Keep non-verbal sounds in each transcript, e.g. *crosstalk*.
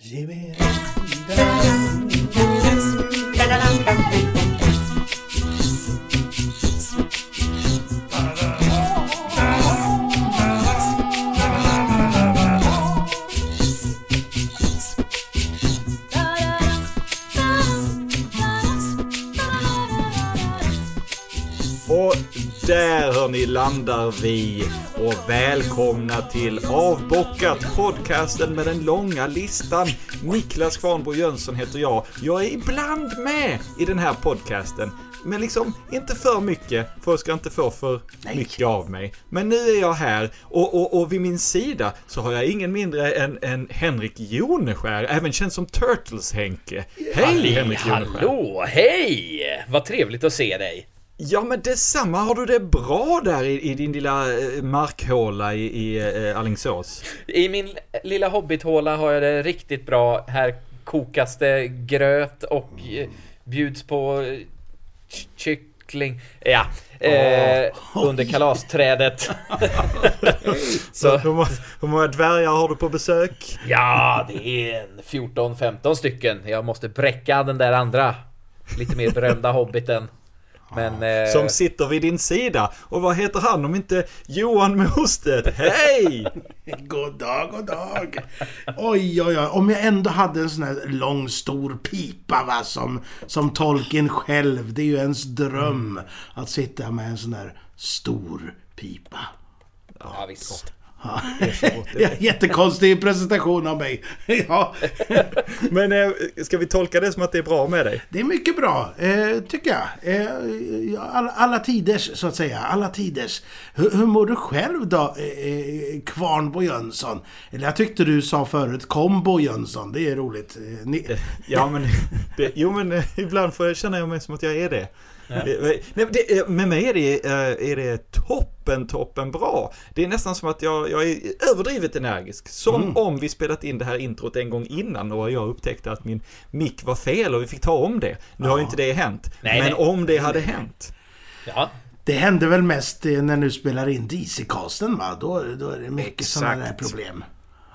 Och landar vi och välkomna till Avbockat podcasten med den långa listan. Niklas Kvarnbo Jönsson heter jag. Jag är ibland med i den här podcasten. Men liksom inte för mycket. Folk ska inte få för mycket av mig. Men nu är jag här och, och, och vid min sida så har jag ingen mindre än, än Henrik Joneskär, även känd som Turtles-Henke. Hej Henrik Joneskär! Hallå, hej! Vad trevligt att se dig. Ja men detsamma, har du det bra där i, i din lilla eh, markhåla i, i eh, Alingsås? I min lilla hobbithåla har jag det riktigt bra. Här kokas det gröt och eh, bjuds på ky- kyckling. Ja, eh, under kalasträdet. *laughs* Så hur, må, hur många dvärgar har du på besök? ja, det är en 14-15 stycken. Jag måste bräcka den där andra. Lite mer berömda hobbiten. Men... Eh, Som sitter vid din sida. Och vad heter han om inte Johan Mosted? Hej! *laughs* God dag, god dag. Oj, oj, oj. Om jag ändå hade en sån här lång, stor pipa va, som, som tolken själv. Det är ju ens dröm att sitta med en sån här stor pipa. ja, visst. Ja. Jättekonstig presentation av mig. Ja, *laughs* Men eh, ska vi tolka det som att det är bra med dig? det är mycket bra, eh, tycker jag. Eh, alla, alla tiders, så att säga. Alla tiders. Hur, hur mår du själv då, eh, Kvarnbo Jönsson? Eller jag tyckte du sa förut Kombo Jönsson. Det är roligt. Ni, Ja men, det, jo men ibland får jag känna jag mig som att jag är det. Eh, Nej, men det, eh, med mig är det, eh, är det toppen, toppen bra. Det är nästan som att jag, jag är överdrivet energisk. Som Mm. om vi spelat in det här introt en gång innan och jag upptäckte att min mick var fel och vi fick ta om det. Nu har ju inte det hänt. Nej, men nej. om det hade hänt. Ja, Det händer väl mest eh, när du spelar in DC-casten va? Då, då är det mycket sådana där problem.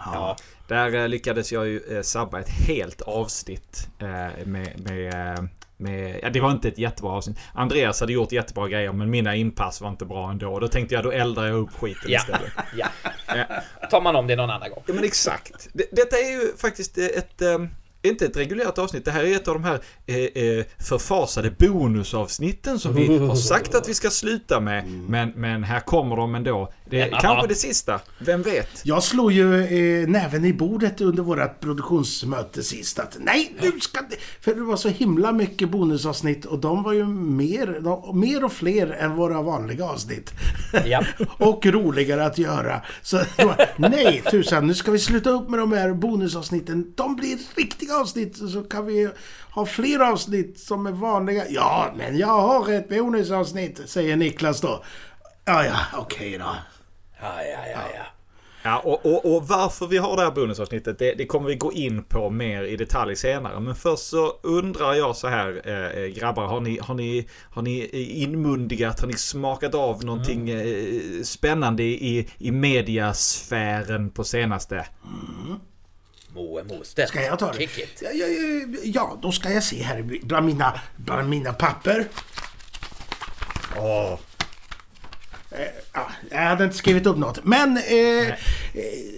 ja. Där eh, lyckades jag ju eh, sabba ett helt avsnitt eh, med, med, eh, med, ja det var inte ett jättebra avsnitt. Andreas hade gjort jättebra grejer men mina inpass var inte bra ändå. Då tänkte jag då eldar jag upp skiten Ja, istället. *laughs* ja. Ja. Tar man om det någon annan gång. Ja men exakt. Det, detta är ju faktiskt ett, eh, inte ett reguljärt avsnitt. Det här är ett av de här eh, eh, förfasade bonusavsnitten som vi har sagt att vi ska sluta med. Men, men här kommer de ändå. Det är Ja. kanske det sista. Vem vet? Jag slog ju eh, näven i bordet under vårt produktionsmöte sist att nej, nu ska det... För det var så himla mycket bonusavsnitt och de var ju mer, de, mer och fler än våra vanliga avsnitt. Ja. *laughs* och roligare att göra. Så var, nej tusan, nu ska vi sluta upp med de här bonusavsnitten. De blir riktiga avsnitt så kan vi ha fler avsnitt som är vanliga. Ja, men jag har ett bonusavsnitt, säger Niklas då. Ja, ja, okej då. Ja, ja, ja, ja. Ja, och, och, och varför vi har det här bonusavsnittet, det, det kommer vi gå in på mer i detalj senare. Men först så undrar jag så här, eh, eh, grabbar, har ni, har, ni, har ni inmundigat, har ni smakat av någonting eh, spännande i, i mediasfären på senaste? Moe Mostedt. Ska jag ta det? Kick it. Ja, ja, ja, ja, då ska jag se här bland mina, bland mina papper. Åh, jag hade inte skrivit upp något. Men eh, eh,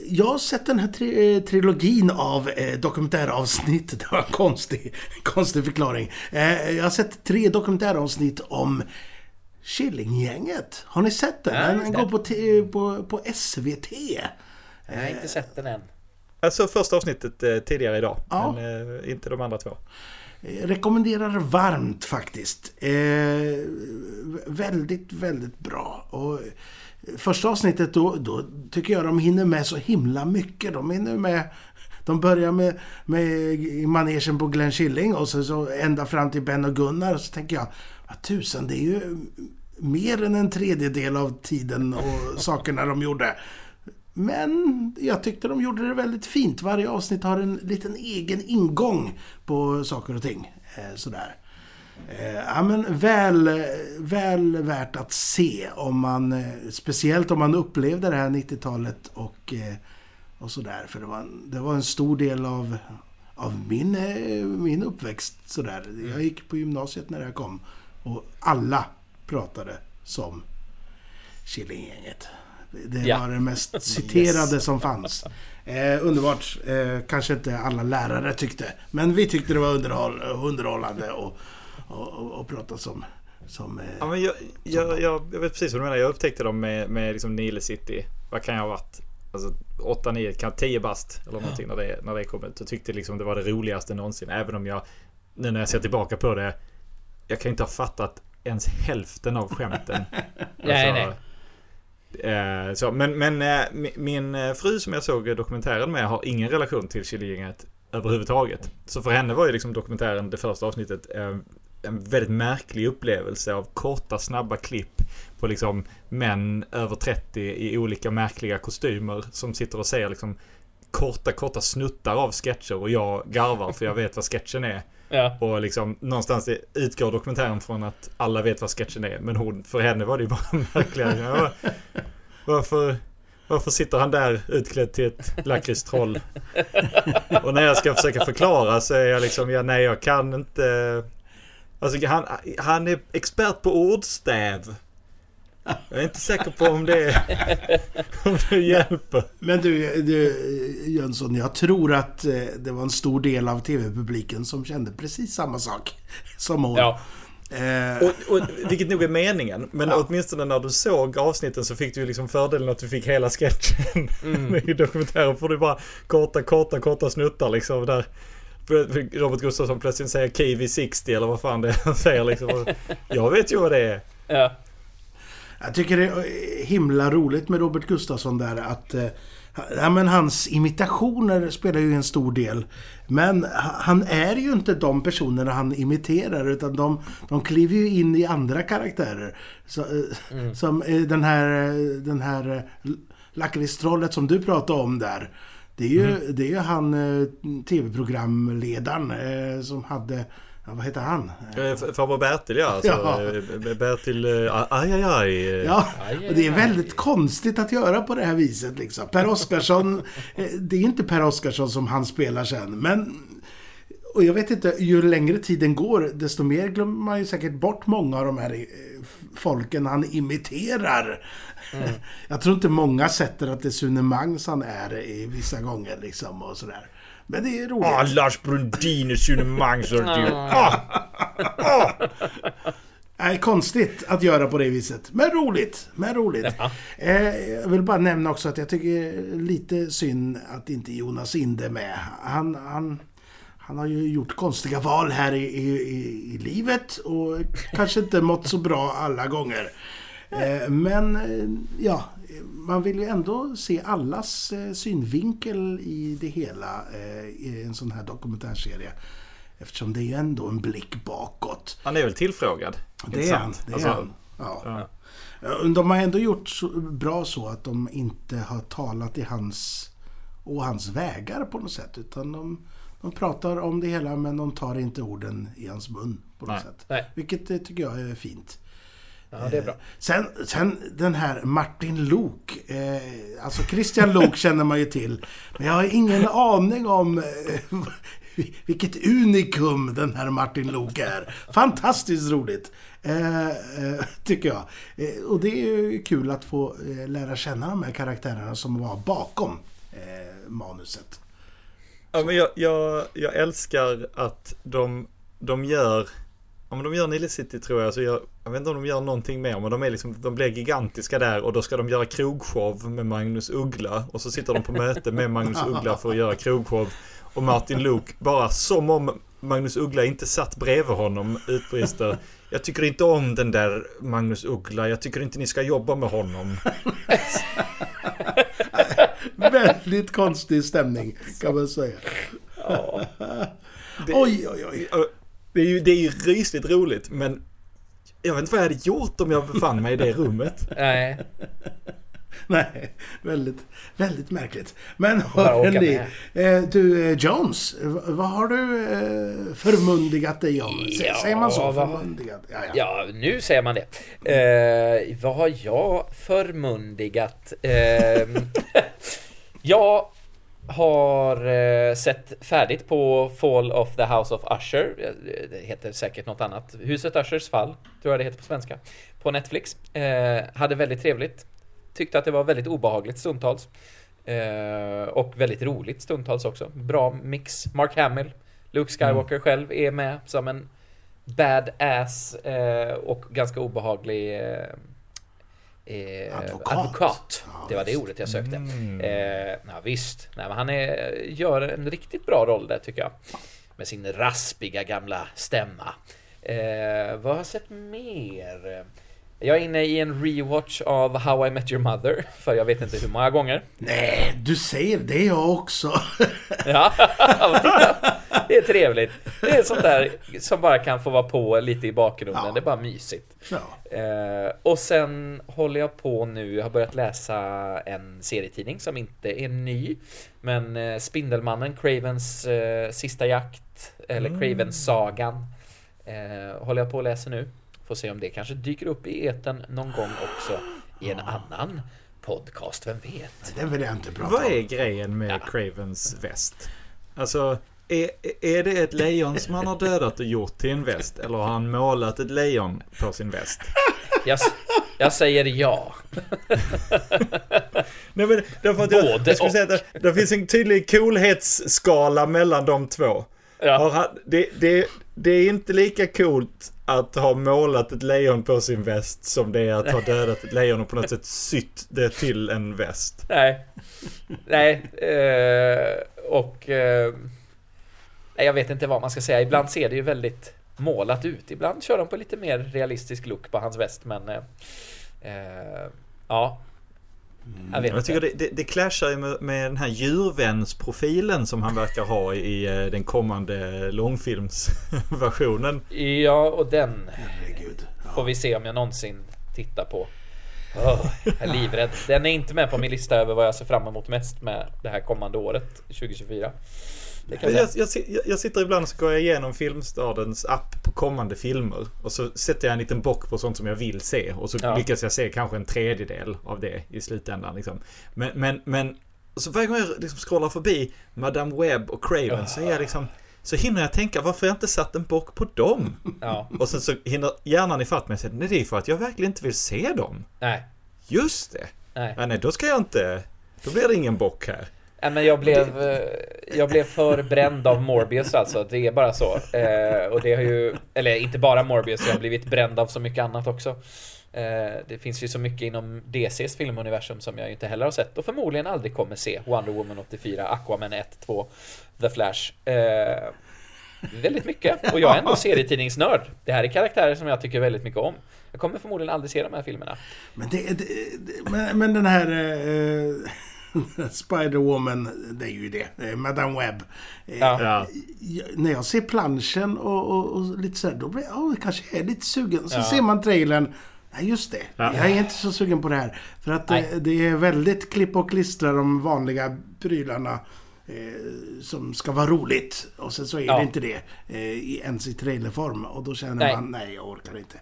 jag har sett den här tri eh, trilogin av eh, dokumentäravsnitt. *laughs* Det var en konstig, konstig förklaring. Eh, jag har sett tre dokumentäravsnitt om Killinggänget. Har ni sett den? Den går på, på, på SVT. Jag har inte sett den än. alltså första avsnittet eh, tidigare idag, Ja. men eh, inte de andra två. Rekommenderar varmt faktiskt. Eh, väldigt, väldigt bra. Och eh, första avsnittet då, då tycker jag de hinner med så himla mycket. De hinner med de börjar med, med manegen på Glenn Killing och så, så ända fram till Ben och Gunnar. Och så tänker jag, vad tusan, det är ju mer än en tredjedel av tiden och sakerna de gjorde. Men jag tyckte de gjorde det väldigt fint. Varje avsnitt har en liten egen ingång på saker och ting. Eh, sådär. Eh, ja, men väl, väl värt att se om man, eh, speciellt om man upplevde det här 90-talet och, och sådär. För det var, en- det var en stor del av, av min, min uppväxt. Sådär. Jag gick på gymnasiet när jag kom. Och alla pratade som Killinggänget. Det Ja. var det mest citerade som fanns. Eh, underbart. Eh, kanske inte alla lärare tyckte. Men vi tyckte det var underhåll, underhållande och, och, och, och prata som... som eh, Ja, men jag, jag, jag, jag vet precis vad du menar. Jag upptäckte dem med, med liksom Nile City. Vad kan jag ha varit? Alltså 8, 9, kan 10 bast eller någonting när det, när det kom ut. Och tyckte liksom det var det roligaste någonsin. Även om jag nu när jag ser tillbaka på det. Jag kan inte ha fattat ens hälften av skämten. *laughs* Nej, nej. Eh, så, men men eh, min eh, fru som jag såg dokumentären med har ingen relation till Killinggänget överhuvudtaget. Så för henne var ju liksom dokumentären, det första avsnittet, eh, en väldigt märklig upplevelse av korta snabba klipp på liksom män över 30 i olika märkliga kostymer som sitter och säger liksom korta, korta snuttar av sketcher och jag garvar för jag vet vad sketchen är. Ja. Och liksom någonstans utgår dokumentären från att alla vet vad sketchen är. Men hon, för henne var det ju bara märkliga. Ja, varför, varför sitter han där utklädd till ett lakritstroll? Och när jag ska försöka förklara så är jag liksom, ja nej jag kan inte. Alltså han, han är expert på ordstäv. Jag är inte säker på om det, *laughs* om det hjälper. Men du, du Jönsson, jag tror att eh, det var en stor del av TV-publiken som kände precis samma sak som hon. Ja. Eh, Och, och, vilket nog är meningen. Men åtminstone när du såg avsnitten så fick du ju liksom fördelen att du fick hela sketchen. *laughs* Men i dokumentären får du bara korta, korta, korta snuttar liksom. Där Robert Gustafsson plötsligt säger KV60 eller vad fan det är han säger liksom. Jag vet ju vad det är. Ja. Jag tycker det är himla roligt med Robert Gustafsson där att... eh, Ja, men hans imitationer spelar ju en stor del. Men ha- han är ju inte de personerna han imiterar utan de, de kliver ju in i andra karaktärer. Så, eh, Som eh, den här, eh, den här eh, lakritstrollet som du pratade om där. Det är ju, det är ju han eh, tv-programledaren eh, som hade... Ja, vad heter han? Farbror Bertil *laughs* ja. Alltså, Ja. Bertil... eh, Aj, aj, aj. Ja, och det är väldigt konstigt att göra på det här viset liksom. Per Oscarsson, eh, det är inte Per Oscarsson som han spelar sen, men... Och jag vet inte, ju längre tiden går, desto mer glömmer man ju säkert bort många av de här eh, folken han imiterar. *laughs* Jag tror inte många sätter att det är Sune Mangs han är i vissa gånger liksom och sådär. Men det är roligt. Ah, Lars Brundin Mangs och du. Ah, Nej, konstigt att göra på det viset. Men roligt. Men roligt. Ja. Eh, jag vill bara nämna också att jag tycker lite synd att inte Jonas Inde är med. Han, han, han har ju gjort konstiga val här i, i, i, i livet och kanske inte mått så bra alla gånger. Eh, men eh, ja, man vill ju ändå se allas eh, synvinkel i det hela eh, i en sån här dokumentärserie. Eftersom det är ju ändå en blick bakåt. Han är väl tillfrågad? Det är han. Det är Alltså, han. Ja. ja. Ja, De har ändå gjort så bra så att de inte har talat i hans och hans vägar på något sätt. Utan de, de pratar om det hela men de tar inte orden i hans mun på något Nej. sätt. Nej. Vilket eh, tycker jag är fint. Ja, det är bra. Sen, sen den här Martin Lok. Eh, alltså Christian Lok *laughs* känner man ju till. Men jag har ingen aning om eh, *laughs* vilket unikum den här Martin Lok är. Fantastiskt roligt. Eh, eh, tycker jag. Eh, och det är ju kul att få eh, lära känna de här karaktärerna som var bakom eh, manuset. Ja, men jag, jag, jag älskar att de, de gör... Ja, men de gör Nile City tror jag. Så jag, jag vet inte om de gör någonting mer. Men de, är liksom, de blir gigantiska där och då ska de göra krogshow med Magnus Uggla. Och så sitter de på möte med Magnus Uggla för att göra krogshow. Och Martin Luuk bara som om Magnus Uggla inte satt bredvid honom utbrister. Jag tycker inte om den där Magnus Uggla. Jag tycker inte ni ska jobba med honom. *laughs* Väldigt konstig stämning kan man säga. Ja. *laughs* Oj, oj, oj. Det är ju, det är ju rysligt roligt men jag vet inte vad jag hade gjort om jag befann mig i det rummet. *laughs* Nej. Nej, väldigt, väldigt märkligt. Men hörni, eh, du eh, Jones, vad har du eh, förmundigat dig om? Ja, Säger man så? Förmundigat? Ja, ja. Ja, nu säger man det. Eh, vad har jag förmundigat? Eh, *laughs* ja, har eh, sett färdigt på Fall of the House of Usher. Eh, Det heter säkert något annat. Huset Ushers fall, tror jag det heter på svenska. På Netflix. Eh, hade väldigt trevligt. Tyckte att det var väldigt obehagligt stundtals. Eh, och väldigt roligt stundtals också. Bra mix. Mark Hamill, Luke Skywalker själv är med som en badass eh, och ganska obehaglig eh, Advokat. advokat. Ja, Det var det ordet jag sökte. Eh, ja, visst, Nej, men han är, gör en riktigt bra roll där tycker jag. Med sin raspiga gamla stämma. Eh, vad har jag sett mer? Jag är inne i en rewatch av How I Met Your Mother, för jag vet inte hur många gånger. Nej, du säger det jag också. *laughs* Ja, titta. det är trevligt. Det är sånt där som bara kan få vara på lite i bakgrunden. Ja. Det är bara mysigt. Ja. Eh, och sen håller jag på nu, jag har börjat läsa en serietidning som inte är ny. Men eh, Spindelmannen, Cravens eh, sista jakt, eller Cravens sagan. Eh, håller jag på att läsa nu. Får se om det kanske dyker upp i eten någon gång också i en annan podcast, vem vet? Det vill jag inte prata Vad är grejen med Ja. Cravens väst? Alltså, är, är det ett lejon som han har dödat och gjort till en väst? Eller har han målat ett lejon på sin väst? Jag, jag säger ja. Nej men därför att jag, Både jag säga att det, det finns en tydlig coolhetsskala mellan de två. Har ja. han, det, det, det är inte lika coolt att ha målat ett lejon på sin väst som det är att ha dödat ett lejon och på något sätt sytt det till en väst. Nej. Nej. Eh, och... Eh, nej, jag vet inte vad man ska säga. Ibland ser det ju väldigt målat ut. Ibland kör de på lite mer realistisk look på hans väst, men... Eh, eh ja. Jag vet Jag tycker det, det, det clashar ju med, med den här djurvänsprofilen som han verkar ha i eh, den kommande långfilmsversionen. Ja, och den Herregud. får vi se om jag någonsin tittar på. Åh, jag är livrädd. Den är inte med på min lista över vad jag ser fram emot mest med det här kommande året, 2024. Jag Jag, jag, jag, sitter ibland och så går jag igenom Filmstadens app på kommande filmer. Och så sätter jag en liten bock på sånt som jag vill se. Och så Ja. lyckas jag se kanske en tredjedel av det i slutändan. Liksom. Men, men, men så varje gång jag liksom scrollar förbi Madame Webb och Craven så är jag liksom så hinner jag tänka varför jag inte satt en bock på dem. Ja, Och sen så hinner hjärnan ifatt mig och säger nej det är för att jag verkligen inte vill se dem. nej, Just det. nej. Ja, nej då ska jag inte. Då blir det ingen bock här. Nej, men jag blev, eh, jag blev för bränd av Morbius alltså, det är bara så. Eh, och det har ju, eller inte bara Morbius, jag har blivit bränd av så mycket annat också. Eh, det finns ju så mycket inom DCs filmuniversum som jag inte heller har sett och förmodligen aldrig kommer se. Wonder Woman 84, Aquaman 1, 2, The Flash. Eh, väldigt mycket. Och jag är ändå serietidningsnörd. Det här är karaktärer som jag tycker väldigt mycket om. Jag kommer förmodligen aldrig se de här filmerna. Men, det, det, det, men, men den här... Eh, eh *laughs* Spider-Woman, det är ju det. Eh, Madame Webb. Eh, Ja. Ja. när jag ser planschen och, och, och lite så här, då blir jag oh, kanske är lite sugen. Så Ja. ser man trailern. Nej, just det. Ja. Jag är inte så sugen på det här. För att det, det är väldigt klipp och klistra de vanliga prylarna. Eh, som ska vara roligt. Och sen så är Ja. det inte det. Eh, i, ens i trailerform. Och då känner Nej. man, nej jag orkar inte.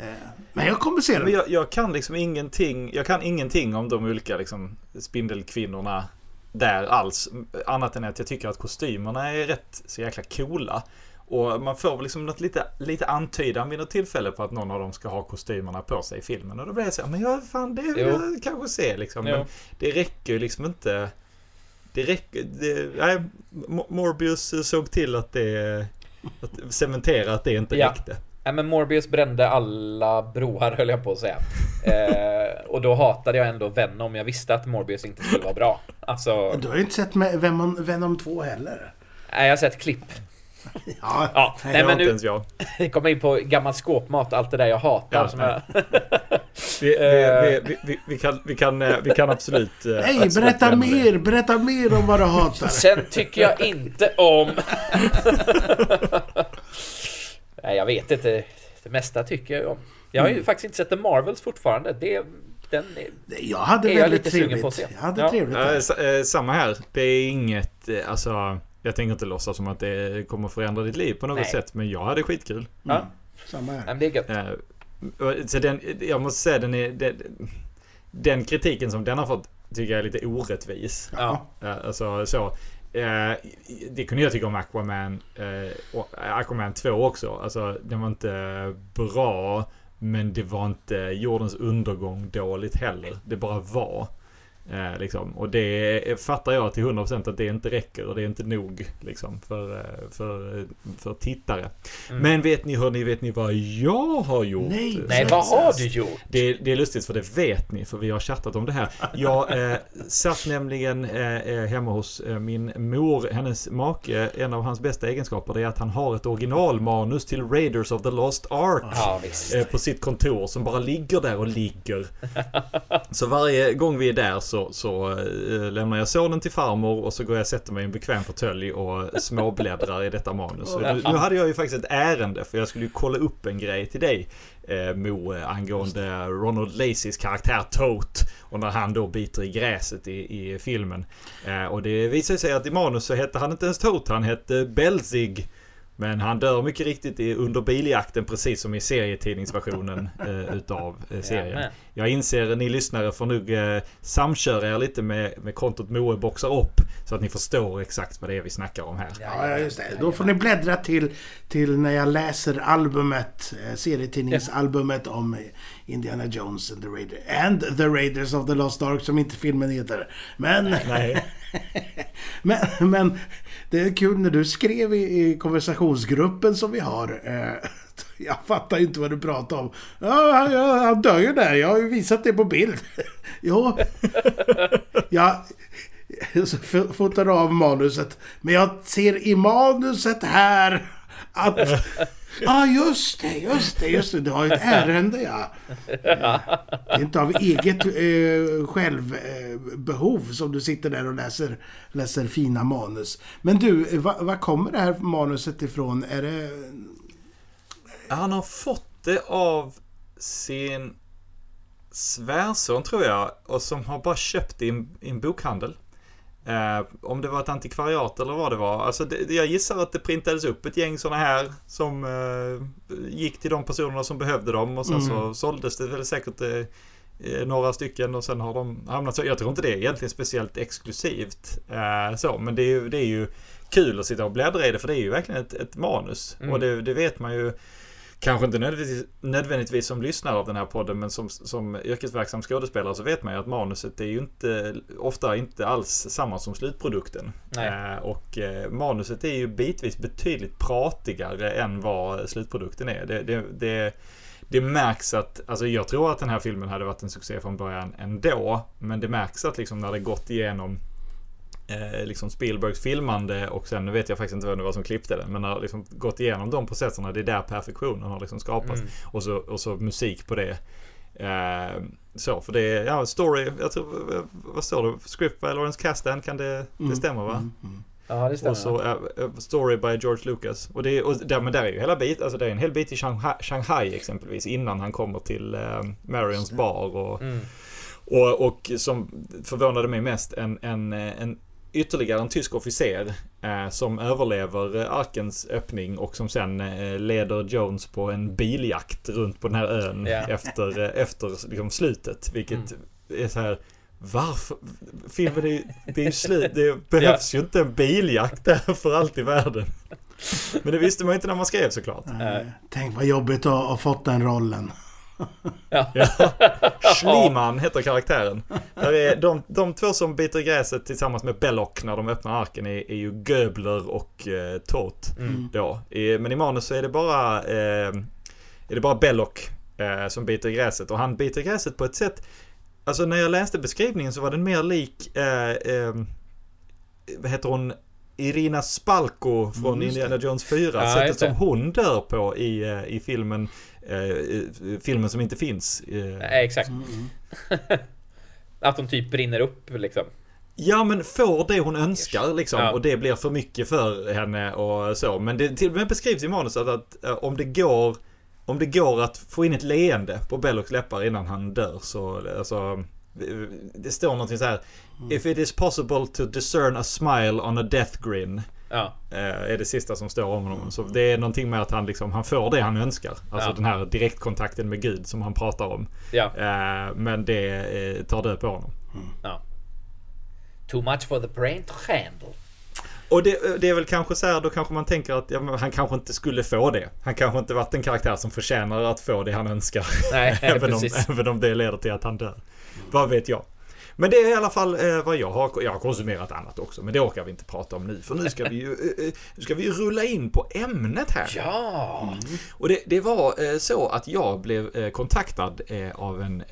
Eh, men jag kommer se den. Men jag, jag kan liksom ingenting, jag kan ingenting om de olika liksom spindelkvinnorna där alls. Annat än att jag tycker att kostymerna är rätt så jäkla coola. Och man får väl liksom något lite, lite antydan vid något tillfälle på att någon av dem ska ha kostymerna på sig i filmen. Och då blir jag så här, men ja, fan det vill jag kanske se liksom. Men det räcker ju liksom inte. Det räcker, det, nej, Mo- Morbius såg till att det, att cementera att det inte Ja. räckte. Nej men Morbius brände alla broar höll jag på att säga. Eh, och då hatade jag ändå Venom. Jag visste att Morbius inte skulle vara bra. Alltså, Du har ju inte sett med Venom, Venom 2 heller. nej, jag har sett klipp. *laughs* Ja, Ja, nej, nej men inte nu ens jag. *laughs* vi kommer in på gammal skåpmat, allt det där jag hatar. Ja, som nej. jag, Vi, vi, vi, vi, vi, kan, vi, kan, vi kan absolut... eh, Nej, absolut berätta lämna det. mer! Berätta mer om vad du hatar. Sen tycker jag inte om... *laughs* nej, jag vet inte. Det mesta tycker jag om. Jag har Mm. ju faktiskt inte sett The Marvels fortfarande. Det, den är... Jag hade Är jag väldigt lite sugen trevligt. på att se. Jag hade Ja. trevligt Ja, där. s- eh, samma här. Det är inget, eh, alltså... Jag tänker inte låtsas som att det kommer förändra ditt liv på något Nej. sätt. Men jag hade skitkul. Ja, Mm. Samma här. men det är gött. Eh, Så den, jag måste säga den är... Den, den kritiken som den har fått tycker jag är lite orättvis. Ja. Eh, Alltså så. Eh, det kunde jag tycka om Aquaman. eh, eh Aquaman 2 också. Alltså den var inte bra. Men det var inte jordens undergång dåligt heller. Det bara var. Eh, liksom. Och det fattar jag till 100% att det inte räcker och det är inte nog liksom, för, eh, för, för tittare. Mm. Men vet ni hörni, vet ni vad jag har gjort? Nej, Nej, Så- vad har du gjort? Det, det är lustigt för det vet ni för vi har chattat om det här. Jag eh, satt nämligen eh, eh, hemma hos eh, min mor, hennes make. En av hans bästa egenskaper är att han har ett originalmanus till Raiders of the Lost Ark. Visst. eh, På sitt kontor som bara ligger där och ligger. Så varje gång vi är där så, så eh, lämnar jag sonen till farmor och så går jag och sätter mig i en bekväm fåtölj och småbläddrar i detta manus. Nu, nu hade jag ju faktiskt ett ärende för jag skulle ju kolla upp en grej till dig eh, Mo eh, angående Ronald Lacys karaktär Tote och när han då biter i gräset i, i filmen. Eh, och det visar sig att i manus så hette han inte ens Tote, han hette Belzig. Men han dör mycket riktigt i- under biljakten precis som i serietidningsversionen *laughs* eh, utav eh, serien. Jag inser, ni lyssnare får nog eh, samköra er lite med, med kontot Moe boxar upp. Så att ni förstår exakt vad det är vi snackar om här. Ja, just det. Då får ni bläddra till, till när jag läser albumet, eh, serietidningsalbumet om Indiana Jones and the, Raider, and the Raiders of the Lost Ark som inte filmen heter. Men, *laughs* men, men det är kul när du skrev i, i konversationsgruppen som vi har. Eh, *laughs* jag fattar ju inte vad du pratar om. Ja, han- han dör ju där. Jag har ju visat det på bild. *laughs* jo. Ja, så fotar av manuset. Men jag ser i manuset här att... Ja, just det, just det, just det. Du har ju ett ärende, ja. Är *laughs* inte av eget eh, självbehov eh, som du sitter där och läser, läser fina manus. Men du, eh, vad vad kommer det här manuset ifrån? Är det... Han har fått det av sin svärson tror jag. Och som har bara köpt det i en, i en bokhandel. Eh, om det var ett antikvariat eller vad det var. Alltså det, jag gissar att det printades upp ett gäng sådana här som eh, gick till de personerna som behövde dem. Och sen så såldes det väl säkert eh, eh, några stycken och sen har de hamnat så. Jag tror inte det är egentligen speciellt exklusivt. Eh, så, men det är, ju, det är ju kul att sitta och bläddra i det för det är ju verkligen ett, ett manus. Mm. Och det, det vet man ju Kanske inte nödvändigtvis, nödvändigtvis som lyssnare av den här podden men som, som yrkesverksam skådespelare så vet man ju att manuset är ju inte ofta inte alls samma som slutprodukten. Eh, och eh, manuset är ju bitvis betydligt pratigare än vad slutprodukten är. Det, det, det, det märks att, alltså jag tror att den här filmen hade varit en succé från början ändå. Men det märks att liksom när det gått igenom eh, liksom Spielbergs filmande och sen, nu vet jag faktiskt inte vem det var som klippte den, men har liksom gått igenom de processerna, det är där perfektionen har liksom skapats. Mm. Och, så, och så musik på det. Eh, så, för det är, ja, story, jag tror, eh, vad står det? Script by Lawrence Kasdan, kan det, det stämmer va? Mm, mm. Ja, det stämmer. Och så eh, Story by George Lucas. Och, det, och där, men där är ju hela bit, alltså det är en hel bit i Shanghai, Shanghai exempelvis innan han kommer till eh, Marions bar och, Mm. och, och som förvånade mig mest en, en, en ytterligare en tysk officer eh, som överlever eh, arkens öppning och som sen eh, leder Jones på en biljakt runt på den här ön Ja. efter, efter liksom, slutet. Vilket är så här varför? Filmen är det är ju slut. Det behövs ju inte en biljakt där för allt i världen. Men det visste man inte när man skrev såklart. Eh, Tänk vad jobbigt att ha fått den rollen. Ja. *laughs* Ja. Schliemann heter karaktären. Där är de, de två som biter gräset tillsammans med Belloc när de öppnar arken är, är ju Göbler och eh, Tot. Mm. Då. I, men i manus så är det bara, eh, är det bara Belloc eh, som biter gräset. Och han biter gräset på ett sätt Alltså när jag läste beskrivningen så var den mer lik eh, eh, Vad heter hon? Irina Spalko från Mm. Indiana Jones 4. Ja, sättet som hon dör på i, eh, i filmen Filmen som inte finns. Eh, Nej, exakt. Mm, mm. *laughs* Att de typ brinner upp liksom. Ja men får det hon önskar liksom Ja. och det blir för mycket för henne och så. Men det till och med beskrivs i manuset att eh, om det går om det går att få in ett leende på Bellocs läppar innan han dör så alltså det står någonting så här If it is possible to discern a smile on a death grin Ja. eh, är det sista som står om honom. Så det är någonting med att han liksom, han får det han önskar. Alltså Ja. den här direktkontakten med Gud som han pratar om. Ja. Eh, men det eh, tar död på honom. Ja. Too much for the brain to handle. Och det, det är väl kanske så här, då kanske man tänker att ja, han kanske inte skulle få det. Han kanske inte varit en karaktär som förtjänar att få det han önskar. Nej, *laughs* även, om, även om det leder till att han dör. Vad vet jag. Men det är i alla fall eh, vad jag har. Jag har konsumerat annat också, men det orkar vi inte prata om nu. För nu ska vi ju eh, eh, nu ska vi ju rulla in på ämnet här. Ja! Och det, det var eh, så att jag blev eh, kontaktad eh, av en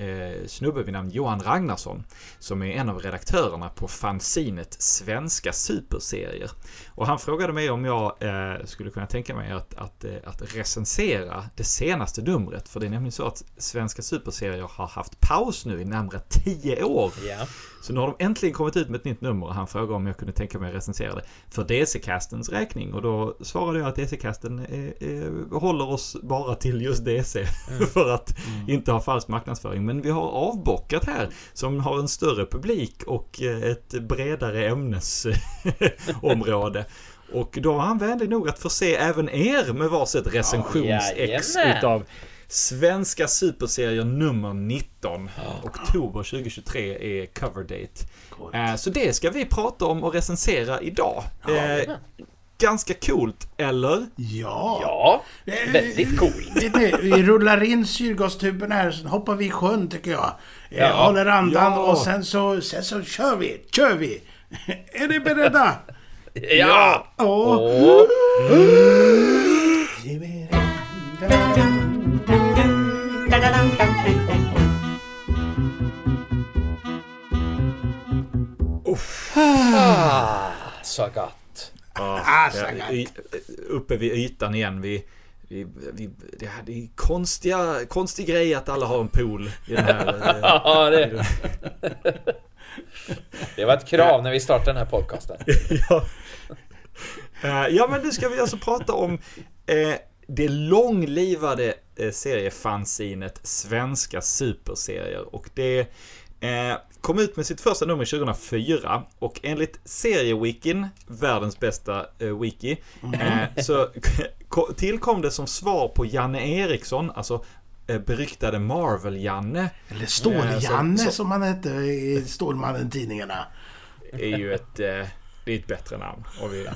snubbe vid namn Johan Ragnarsson. Som är en av redaktörerna på fanzinet Svenska Superserier. Och han frågade mig om jag eh, skulle kunna tänka mig att, att, eh, att recensera det senaste numret. För det är nämligen så att Svenska Superserier har haft paus nu i närmare tio år. Yeah. Så nu har de äntligen kommit ut med ett nytt nummer och han frågade om jag kunde tänka mig att recensera det för DC-castens räkning. Och då svarade jag att DC-casten eh, håller oss bara till just DC *laughs* för att inte ha falsk marknadsföring. Men vi har avbockat här som har en större publik och eh, ett bredare ämnesområde. *laughs* Och då var han vänlig nog att förse även er med varsitt recensions-ex utav Svenska Superserier nummer 19. Oktober 2023 är cover date. Eh, Så det ska vi prata om och recensera idag. Eh. Ganska coolt, eller? Ja. Ja, Eh, väldigt coolt. Vi rullar in syrgastuben här, sen hoppar vi i sjön tycker jag. Eh, Ja. Håller andan Ja. och sen så, sen så kör vi, kör vi! *laughs* Är ni beredda? Ja! Ja! Åh. Ah, så gott. Ja, Ah, så uppe vid ytan igen. Vi, vi, vi, det här- det är konstiga, konstig grej att alla har en pool i den här... *laughs* eh, Ja, det, det var ett krav när vi startade den här podcasten. *laughs* ja. Eh, ja, men nu ska vi alltså prata om eh, det långlivade eh, seriefanzinet Svenska Superserier. Och det eh, kom ut med sitt första nummer 2004 och enligt seriewikin, världens bästa eh, wiki, eh, så *laughs* ko- tillkom det som svar på Janne Eriksson, alltså eh, beryktade Marvel-Janne. Eller Eh, Stål-Janne så- som han hette i Stålmannen-tidningarna. är ju ett, eh, det är ett bättre namn. Och vi,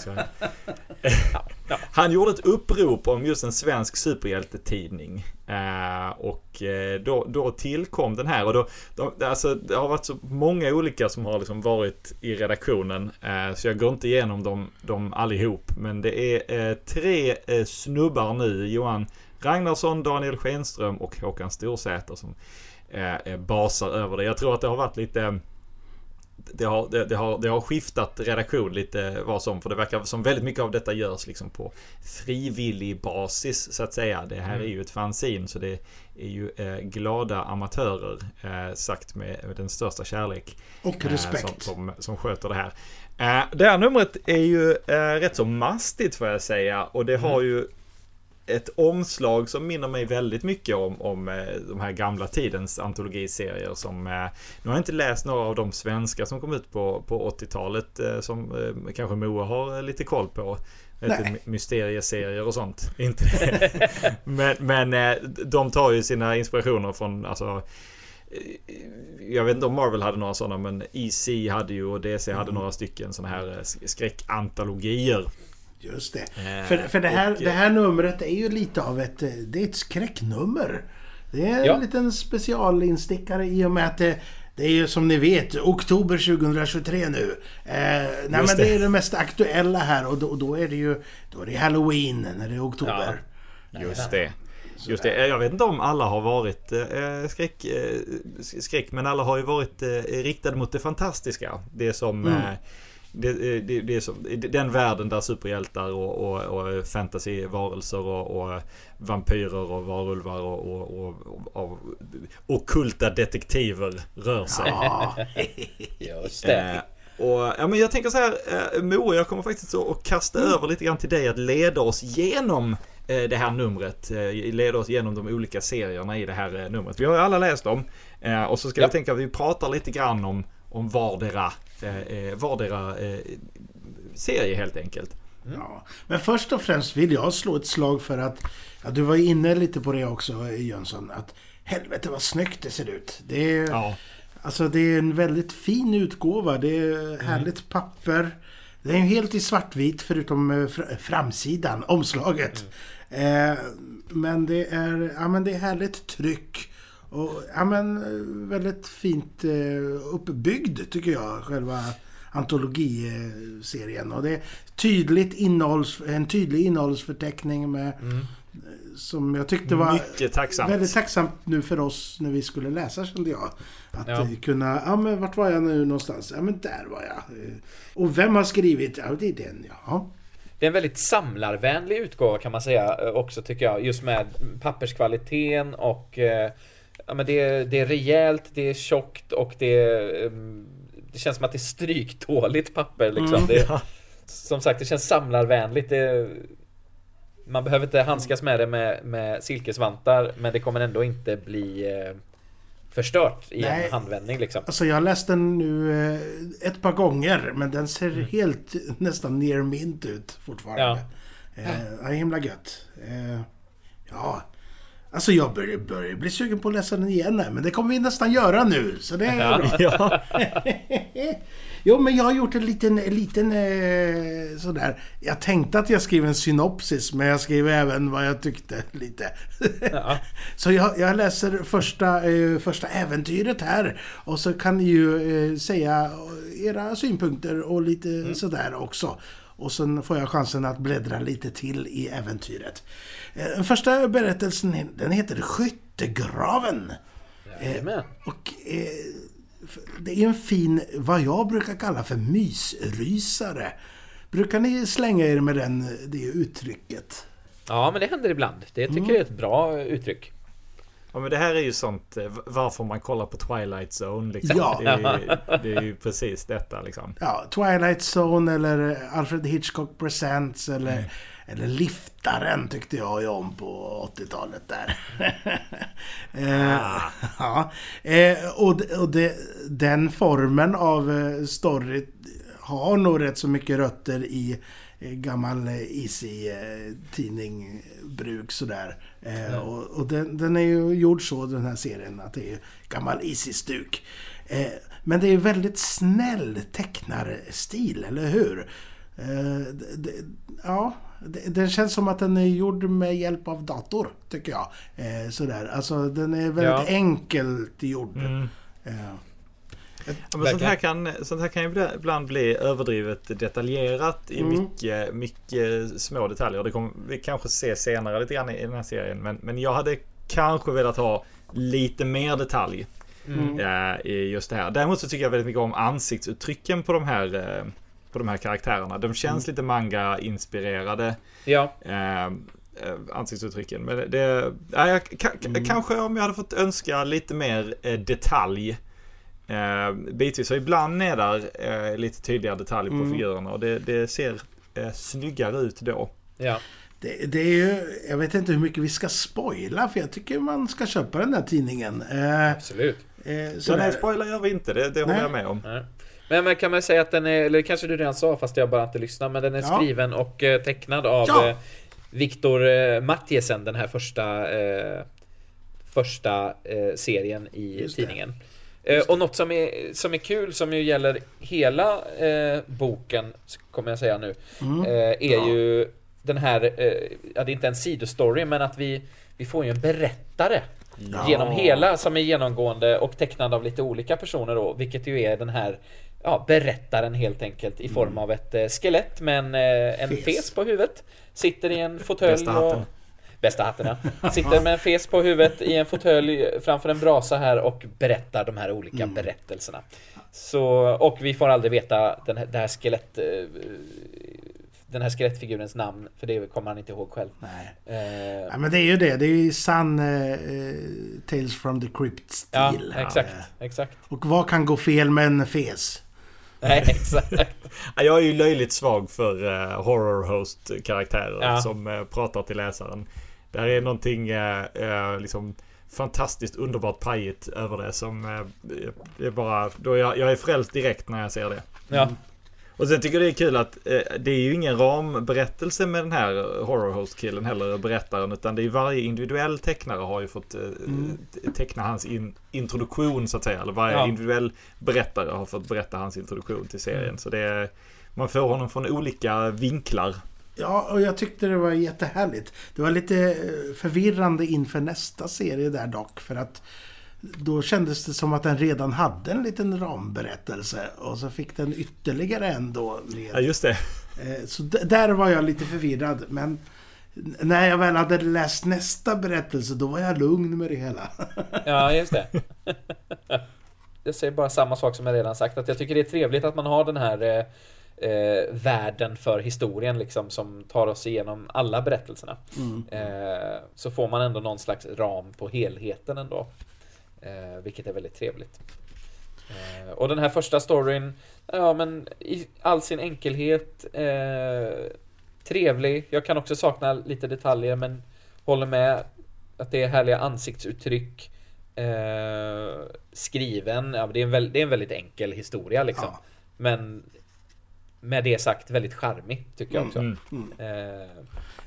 *laughs* Han gjorde ett upprop om just en svensk superhjältetidning. Eh, och eh, då, då tillkom den här. Och då, då, alltså, det har varit så många olika som har liksom varit i redaktionen. Eh, så jag går inte igenom dem, dem allihop. Men det är tre snubbar nu. Johan Ragnarsson, Daniel Schenström och Håkan Storsäter som basar över det. Jag tror att det har varit lite det har, det, det, har, det har skiftat redaktion lite vad som. För det verkar som väldigt mycket av detta görs liksom på frivillig basis så att säga. Det här är ju ett fanzine så det är ju eh, glada amatörer eh, sagt med, med den största kärlek. Och eh, respekt. Som, som, som sköter det här. Eh, det här numret är ju eh, rätt så mastigt får jag säga. Och det har ju ett omslag som minner mig väldigt mycket om, om eh, de här gamla tidens antologiserier som... Eh, nu har jag inte läst några av de svenska som kom ut på, på 80-talet eh, som kanske Moa har lite koll på. Lite Nej. my- mysterieserier och sånt. *laughs* Inte men men de tar ju sina inspirationer från alltså jag vet inte om Marvel hade några sådana men EC hade ju och DC hade några stycken sådana här sk- skräckantologier. Just det. Eh, För, för det, här, och, det här numret är ju lite av ett... eh, Det är ett skräcknummer. Det är en Ja. liten specialinstickare i och med att det, det är ju som ni vet oktober 2023 nu. Eh, nej men det. det. är det mest aktuella här och då, då är det ju då är det Halloween när det är oktober. Just det. Just det. Jag vet inte om alla har varit eh, skräck, eh, skräck, men alla har ju varit eh, riktade mot det fantastiska. Det som... Mm. Det, eh, det, det är som, den världen där superhjältar och, och, och fantasyvarelser och, och vampyrer och varulvar och, och, och, och, och ockulta detektiver rör sig. Ja, *laughs* Just det. Eh, och, ja, men jag tänker så här, eh, Moa, jag kommer faktiskt så att kasta över lite grann till dig att leda oss genom eh, det här numret. Eh, leda oss genom de olika serierna i det här eh, numret. Vi har ju alla läst dem. Eh, och så ska Ja. vi tänka att vi pratar lite grann om, om vardera, eh, eh, vardera eh, serie helt enkelt. ja. Men först och främst vill jag slå ett slag för att... Ja, du var inne lite på det också Jönsson. Att helvete vad snyggt det ser ut. Det är, Ja. Alltså det är en väldigt fin utgåva. Det är härligt papper. Det är ju helt i svartvit förutom eh, fr- framsidan, omslaget. Eh, men det är, ja, men det är härligt tryck. Och ja, men eh, väldigt fint eh, uppbyggd tycker jag, själva antologiserien. Och det är tydligt innehålls, en tydlig innehållsförteckning med, som jag tyckte var Mycket tacksamt. väldigt tacksamt nu för oss när vi skulle läsa kände jag. Att Ja. eh, kunna, ja men vart var jag nu någonstans? Ja men där var jag. Eh, Och vem har skrivit? Ja det är den ja. Det är en väldigt samlarvänlig utgåva kan man säga eh, också tycker jag. Just med papperskvaliteten och eh, ja, men det, är, det är rejält, det är tjockt och det är, ehm, Det känns som att det är stryktåligt papper liksom. det, Ja. Som sagt, det känns samlarvänligt. Det, man behöver inte handskas med det med, med silkesvantar men det kommer ändå inte bli eh, förstört i Nej. en handvändning liksom. Alltså jag har läst den nu eh, ett par gånger men den ser Mm. helt nästan near mint ut fortfarande. Ja. Eh, ja, himla gött. Eh, ja. Alltså jag börjar, börjar bli sugen på att läsa den igen här, men det kommer vi nästan göra nu. Så det är Ja. bra. Ja. *laughs* Jo, men jag har gjort en liten, en liten eh, sådär. Jag tänkte att jag skrev en synopsis, men jag skrev även vad jag tyckte lite. Ja. *laughs* Så jag, jag läser första, eh, första äventyret här. Och så kan ni ju eh, säga era synpunkter och lite sådär också. Och sen får jag chansen att bläddra lite till i äventyret. Eh, Den första berättelsen, den heter Skyttegraven. Jajamän. Och eh, det är en fin, vad jag brukar kalla för mysrysare. Brukar ni slänga er med den, det uttrycket? Ja, men det händer ibland. Det tycker jag är ett bra uttryck. Ja men det här är ju sånt eh, varför man kollar på Twilight Zone liksom. Ja. Det, är ju, det är ju precis detta liksom. Ja, Twilight Zone eller Alfred Hitchcock Presents eller, eller Liftaren tyckte jag ju om på 80-talet där. *laughs* eh, ja. eh, och och det, den formen av eh, story har nog rätt så mycket rötter i gammal eh, Easy-tidning bruk sådär. Eh, och och den, den är ju gjord så den här serien att det är gammal Easy-stuk. Men det är väldigt snäll tecknarstil, eller hur? Ja, det, det känns som att den är gjord med hjälp av dator, tycker jag. Eh, sådär. Alltså den är väldigt Ja. enkelt gjord. Mm. Eh, Ja, men sånt, här kan, sånt här kan ju ibland bli överdrivet detaljerat i Mm. mycket, mycket små detaljer. Det kommer vi kanske se senare lite grann i den här serien. Men, men jag hade kanske velat ha lite mer detalj Mm. eh, i just det här. Däremot så tycker jag väldigt mycket om ansiktsuttrycken på de här, eh, på de här karaktärerna. De känns lite manga-inspirerade. Ja, eh, eh, ansiktsuttrycken. Men det, ja, jag, ka, Mm. Kanske om jag hade fått önska lite mer eh, detalj. Eh, bitvis. Så ibland är där eh, lite tydligare detalj på Mm. figurerna och det, det ser eh, snyggare ut då. ja. Det, det är ju, jag vet inte hur mycket vi ska spoila för jag tycker man ska köpa den här tidningen. Eh, Absolut. eh, Så sådär. nej, spoiler gör vi inte. Det, det håller jag med om. Nej. Men, men kan man säga att den är, eller kanske du redan sa fast jag bara inte lyssnar, men den är Ja. skriven och eh, tecknad av Ja. eh, Viktor eh, Mattiesen, den här första eh, första serien i Just tidningen. Och något som är, som är kul, som ju gäller hela boken, kommer jag säga nu, Mm. är ju den här, ja det är inte en sidostory, men att vi, vi får ju en berättare Ja. genom hela som är genomgående och tecknad av lite olika personer då, vilket ju är den här ja, berättaren helt enkelt i form av ett eh, skelett med en, eh, en Fes. fes. på huvudet. Sitter i en fåtölj Bästa hatten. och... Bästa hatten *laughs* ja. Sitter med en fes på huvudet i en fåtölj framför en brasa här och berättar de här olika berättelserna. Så, och vi får aldrig veta den här, det här skelett... eh, Den här skelettfigurens namn, för det kommer han inte ihåg själv. Nej. Eh, Ja, men det är ju det. Det är ju sann eh, eh, Tales from the Crypt-stil. ja, exakt, exakt. Och vad kan gå fel med en fes? Nej, *laughs* exakt. Ja, Jag är ju löjligt svag för uh, horror host karaktärer Ja. som eh, pratar till läsaren. Där är någonting eh, liksom fantastiskt underbart pajigt över det som är bara... Då jag, jag är frälst direkt när jag ser det. Ja. Och sen tycker jag det är kul att eh, det är ju ingen ramberättelse med den här horror host killen heller, berättaren. Utan det är varje individuell tecknare har ju fått eh, Mm. teckna hans in, introduktion så att säga. Eller varje Ja. individuell berättare har fått berätta hans introduktion till serien. Så det är, man får honom från olika vinklar. Ja, och jag tyckte det var jättehärligt. Det var lite eh, förvirrande inför nästa serie där dock. För att då kändes det som att den redan hade en liten ramberättelse. Och så fick den ytterligare en då. Ja, Med. just det. Eh, Så där var jag lite förvirrad. Men när jag väl hade läst nästa berättelse, då var jag lugn med det hela. *laughs* Ja, just det. *laughs* Jag säger bara samma sak som jag redan sagt, att jag tycker det är trevligt att man har den här eh, eh, världen för historien liksom som tar oss igenom alla berättelserna. Eh, så får man ändå någon slags ram på helheten ändå. Eh, vilket är väldigt trevligt. Eh, och den här första storyn, ja men i all sin enkelhet, eh, trevlig. Jag kan också sakna lite detaljer men håller med att det är härliga ansiktsuttryck. Eh, skriven, ja, det, är en väl, det är en väldigt enkel historia liksom. Ja. Men med det sagt väldigt charmig tycker jag också. Mm. Eh,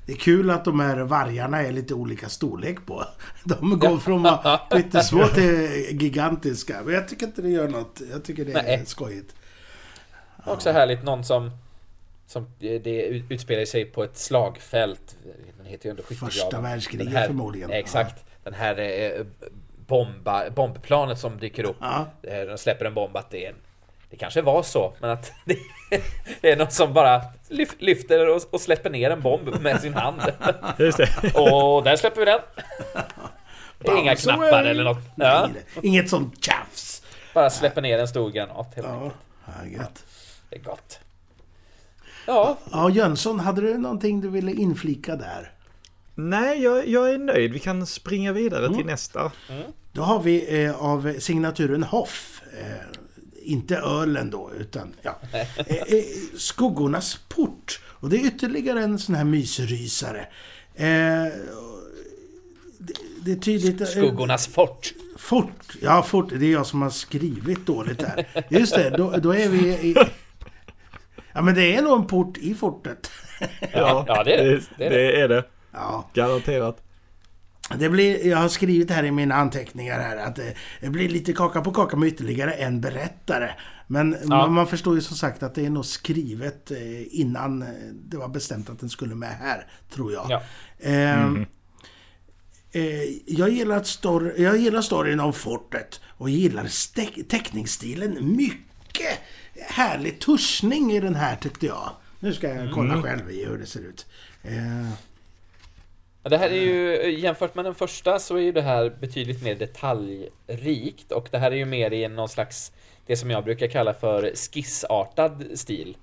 Det är kul att de här vargarna är lite olika storlek på. *laughs* De går från att vara pyttesmå till gigantiska. Men jag tycker inte det gör något. Jag tycker det är Nej. skojigt. Också härligt någon som som det utspelar sig på ett slagfält. Den heter ju ändå skyttegraven. Första världskriget här- förmodligen. Exakt. Den här eh, bomba, bombplanet som dyker upp. Ja. Eh, De släpper en bomb att det är en, Det kanske var så, men att *laughs* det, det är någon som bara lyf- lyfter och, och släpper ner en bomb med sin hand. *laughs* Just det. Och där släpper vi den. Inga knappar away. eller något. Ja, Inget sånt tjafs. bara släpper ner en stor granat. Helt enkelt. Ja, gött. Det är gott. Ja, Ja, Jönsson, hade du någonting du ville inflika där? Nej, jag, jag är nöjd. Vi kan springa vidare till nästa. Då har vi eh, av signaturen Hoff. Eh, inte ölen då, utan ja. *laughs* Eh, eh, Skuggornas port. Och det är ytterligare en sån här mysrysare. Eh, det, det är tydligt... eh, skuggornas fort. Fort. Ja, fort. Det är jag som har skrivit dåligt här. Just det, då, då är vi i... Ja, men det är nog en port i fortet. Ja, ja, det är det. Det är det. det är det. Ja. Garanterat. Det blir, jag har skrivit här i mina anteckningar här att det, blir lite kaka på kaka med ytterligare en berättare. Men man, man förstår ju som sagt att det är nog skrivet eh, innan eh, det var bestämt att den skulle med här, tror jag. Ja. Ehm, eh, jag, gillar story, jag gillar storyn om fortet och gillar teckningsstilen mycket. Härlig tuschning i den här tyckte jag. Nu ska jag kolla själv i hur det ser ut. Eh, Ja, Det här är ju, jämfört med den första så är ju det här betydligt mer detaljrikt och det här är ju mer i någon slags, det som jag brukar kalla för skissartad stil.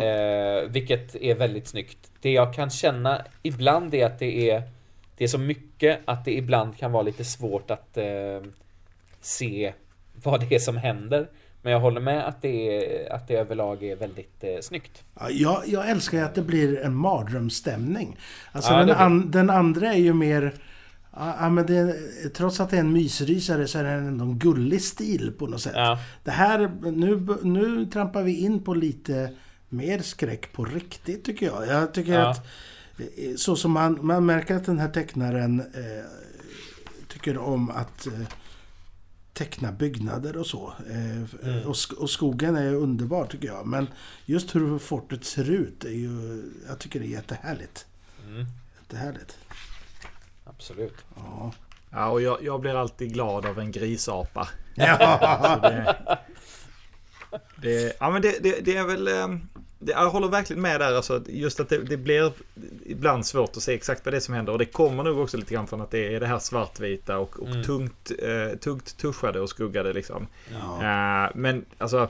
Eh, vilket är väldigt snyggt. Det jag kan känna ibland är att det är, det är så mycket att det ibland kan vara lite svårt att eh, se vad det är som händer. Men jag håller med att det, är, att det överlag är väldigt eh, snyggt. Ja, jag, jag älskar ju att det blir en mardrömsstämning. Alltså Ja, den, an, den andra är ju mer... Ja, ja, men det, trots att det är en mysrysare så är det ändå en gullig stil på något sätt. Ja. Det här, nu, nu trampar vi in på lite mer skräck på riktigt tycker jag. Jag tycker Ja. att eh, så som man, man märker att den här tecknaren eh, tycker om att eh, teckna byggnader och så. Eh, Mm. och, sk- och skogen är underbar tycker jag. Men just hur fortet ser ut är ju... Jag tycker det är jättehärligt. Mm, Jättehärligt. absolut. Ja. Ja, och jag, jag blir alltid glad av en grisapa. ja. *laughs* Det, det, ja, men det, det, det är väl... jag håller verkligen med där. Alltså, just att det, det blir ibland svårt att se exakt vad det är som händer. Och det kommer nog också lite grann från att det är det här svartvita och, och Mm. tungt, eh, tungt tuschade och skuggade liksom. ja. Eh, men alltså...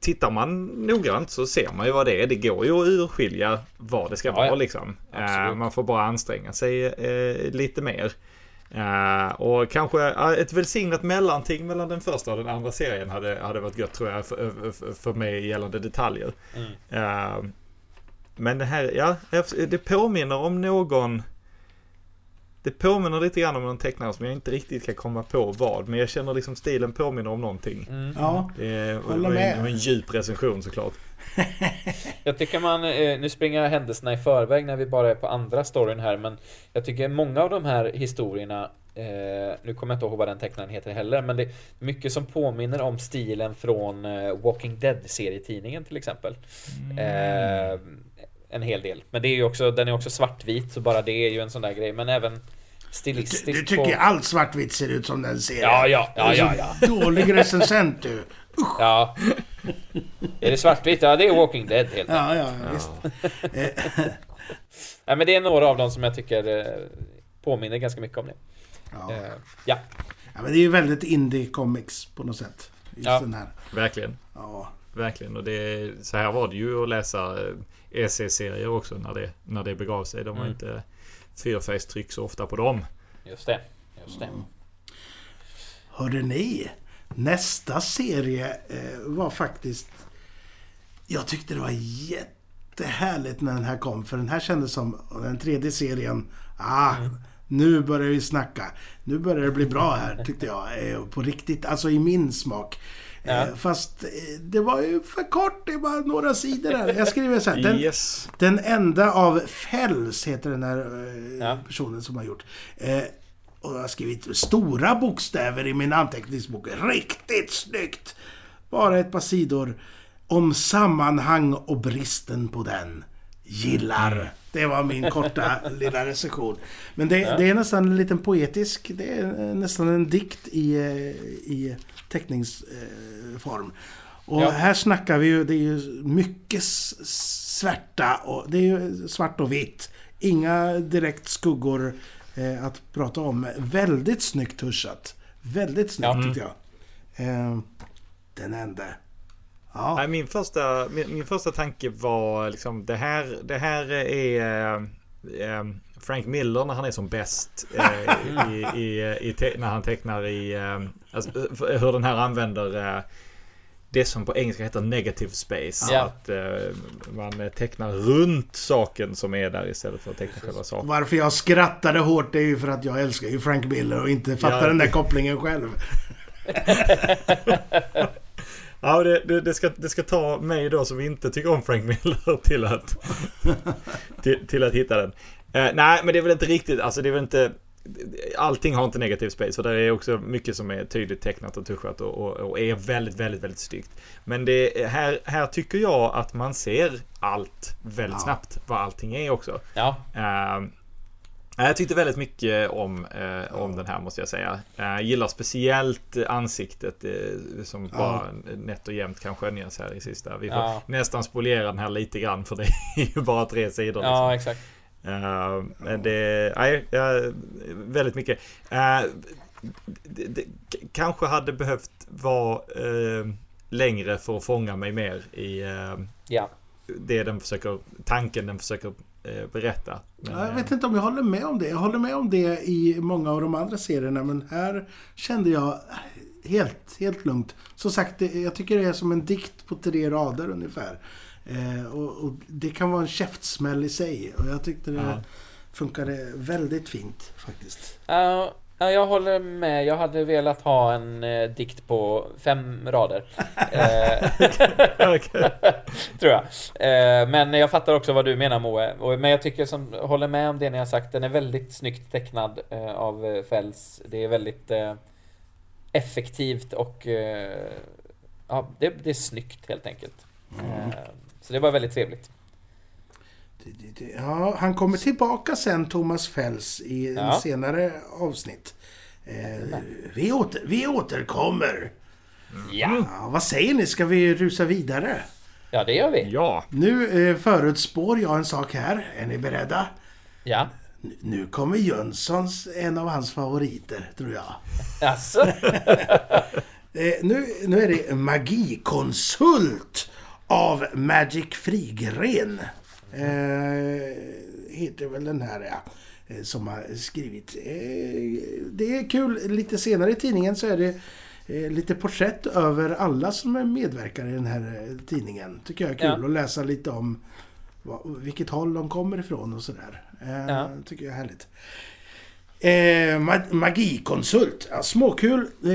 Tittar man noggrant så ser man ju vad det är. Det går ju att urskilja vad det ska Ja, vara liksom. Eh, man får bara anstränga sig eh, lite mer. Eh, och kanske eh, ett välsignat mellanting mellan den första och den andra serien hade, hade varit gött tror jag för, för, för mig gällande detaljer. Mm. Eh, men det här, ja, det påminner om någon... det påminner lite grann om någon tecknare som jag inte riktigt kan komma på vad. Men jag känner liksom stilen påminner om någonting. Ja, Det Håller med. det var en djup recension såklart. Jag tycker man, eh, nu springer jag händelserna i förväg när vi bara är på andra storyn här, men jag tycker många av de här historierna, eh, nu kommer jag inte ihåg vad den tecknaren heter heller, men det är mycket som påminner om stilen från eh, Walking Dead-serietidningen till exempel. Eh, en hel del. Men det är ju också, den är också svartvit, så bara det är ju en sån där grej, men även du, stilistiskt. du tycker på... allt svartvitt ser ut som den serien. Ja, ja, ja, Du ja, ja. Dålig recensent du. Ja. *laughs* Är det svartvitt? Ja, det är Walking Dead helt. Ja, ja, ja, visst. *laughs* Nej, men det är några av dem som jag tycker eh, påminner ganska mycket om det. Ja. Eh, ja. ja, men det är ju väldigt indie comics på något sätt. Just Ja. den här. Verkligen. Ja. Verkligen. Och det, så här var det ju att läsa eh, EC-serier också när det, när det begav sig. De var Mm. inte fyrfärgstryck så ofta på dem. Just det. Just det. Hörde ni? Nästa serie eh, var faktiskt... Jag tyckte det var jättehärligt när den här kom. För den här kändes som den tredje serien. Ah, nu börjar vi snacka. Nu börjar det bli bra här, tyckte jag. Eh, på riktigt, alltså i min smak. Ja. Eh, fast eh, det var ju för kort. Det var några sidor där. Jag skriver så här. Den, Yes. den enda av Fells heter den här Ja. personen som har gjort. Och jag har skrivit stora bokstäver i min anteckningsbok. Riktigt snyggt! Bara ett par sidor om sammanhang och bristen på den. Gillar. Det var min korta *laughs* lilla recension. Men det, det är nästan en liten poetisk, det är nästan en dikt i, eh, i teckningsform. Och Ja. här snackar vi ju, det är ju mycket svärta och det är ju svart och vitt. Inga direkt skuggor eh, att prata om. Väldigt snyggt tuschat. Väldigt snyggt Ja. tycker jag. Eh, den enda. Ja. Nej, min, första, min, min första tanke var liksom det här, det här är eh, eh, Frank Miller när han är som bäst. Eh, *laughs* i, i, i te, när han tecknar i... Eh, alltså, hur den här använder det som på engelska heter negative space. Ja. Att eh, man tecknar runt saken som är där istället för att teckna själva saken. Varför jag skrattade hårt det är ju för att jag älskar ju Frank Miller och inte fattar Ja. den där kopplingen själv. *laughs* Ja, det, det, det, ska, det ska ta mig då som inte tycker om Frank Miller *laughs* till att, till, till att hitta den. Eh, nej, men det är väl inte riktigt, alltså det är väl inte... Allting har inte negativ space, för det är också mycket som är tydligt tecknat och tuschat och, och, och är väldigt, väldigt, väldigt snyggt. Men det, här, här tycker jag att man ser allt väldigt Ja. snabbt, vad allting är också. Ja. Eh, jag tyckte väldigt mycket om, eh, om den här måste jag säga. Jag gillar speciellt ansiktet eh, som Ja. bara nätt och jämnt kan skönjas här i sista. Vi får Ja. nästan spolera den här lite grann för det är ju bara tre sidor. Ja, Liksom. exakt. Men det, nej, ja, väldigt mycket. Eh, det, det kanske hade behövt vara längre för att fånga mig mer i Ja. det den försöker, tanken den försöker berätta. Men, Jag vet inte om jag håller med om det. Jag håller med om det i många av de andra serierna men här kände jag helt, helt lugnt. Som sagt, det- jag tycker det är som en dikt på tre rader ungefär. Eh, och, och det kan vara en käftsmäll i sig och jag tyckte det Ja. funkade väldigt fint faktiskt. Ja, ja, jag håller med. Jag hade velat ha en eh, dikt på fem rader. *laughs* Eh, *laughs* tror jag. Eh, men jag fattar också vad du menar Moe. Och, men jag tycker som, håller med om det ni har sagt. Den är väldigt snyggt tecknad av Fells. Det är väldigt effektivt och ja, det, det är snyggt helt enkelt. Eh, så det var väldigt trevligt. Ja, han kommer tillbaka sen, Thomas Fells, i en Ja. senare avsnitt. Eh, vi, åter, vi återkommer. Ja, Ja, vad säger ni? Ska vi rusa vidare? ja det gör vi. Ja, Nu eh, förutspår jag en sak här. Är ni beredda? Ja. N- Nu kommer Jönssons, en av hans favoriter, tror jag. Alltså. *laughs* Eh, nu, nu är det Magikonsult av Magic Frigren. Eh, heter väl den här, ja. eh, Som har skrivit. Eh, det är kul. Lite senare i tidningen så är det eh, lite porträtt över alla som medverkar i den här eh, tidningen. Tycker jag är kul Ja. att läsa lite om vad, vilket håll de kommer ifrån och sådär. Eh, Ja. Tycker jag är härligt. Eh, ma- magikonsult. Ja, småkul. Eh,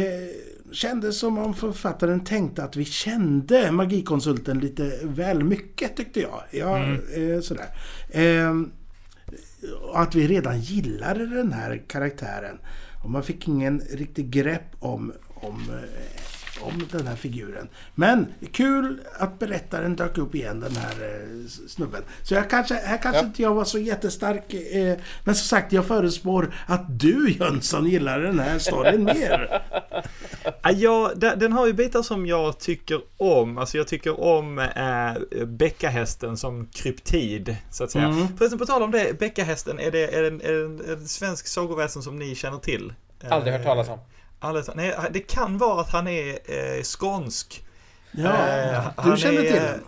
kändes som om författaren tänkte att vi kände magikonsulten lite väl mycket tyckte jag. Ja, eh, sådär. Eh, att vi redan gillade den här karaktären. Och man fick ingen riktig grepp om, om, eh, om den här figuren. Men kul att berättaren dök upp igen, den här eh, snubben. Så jag kanske, här kanske Ja. inte jag var så jättestark. Men som sagt, jag förespår att du Jönsson gillar den här storyn mer. *laughs* Ja, den har ju bitar som jag tycker om. Alltså jag tycker om äh, bäckahästen som kryptid, så att säga. Mm. Förresten, på tal om det, bäckahästen, är det, är det, en, är det en, en svensk sagoväsen som ni känner till? Aldrig hört talas om. Aldrig, nej, det kan vara att han är eh, skånsk. Ja, Eh, du känner är, till eh, den.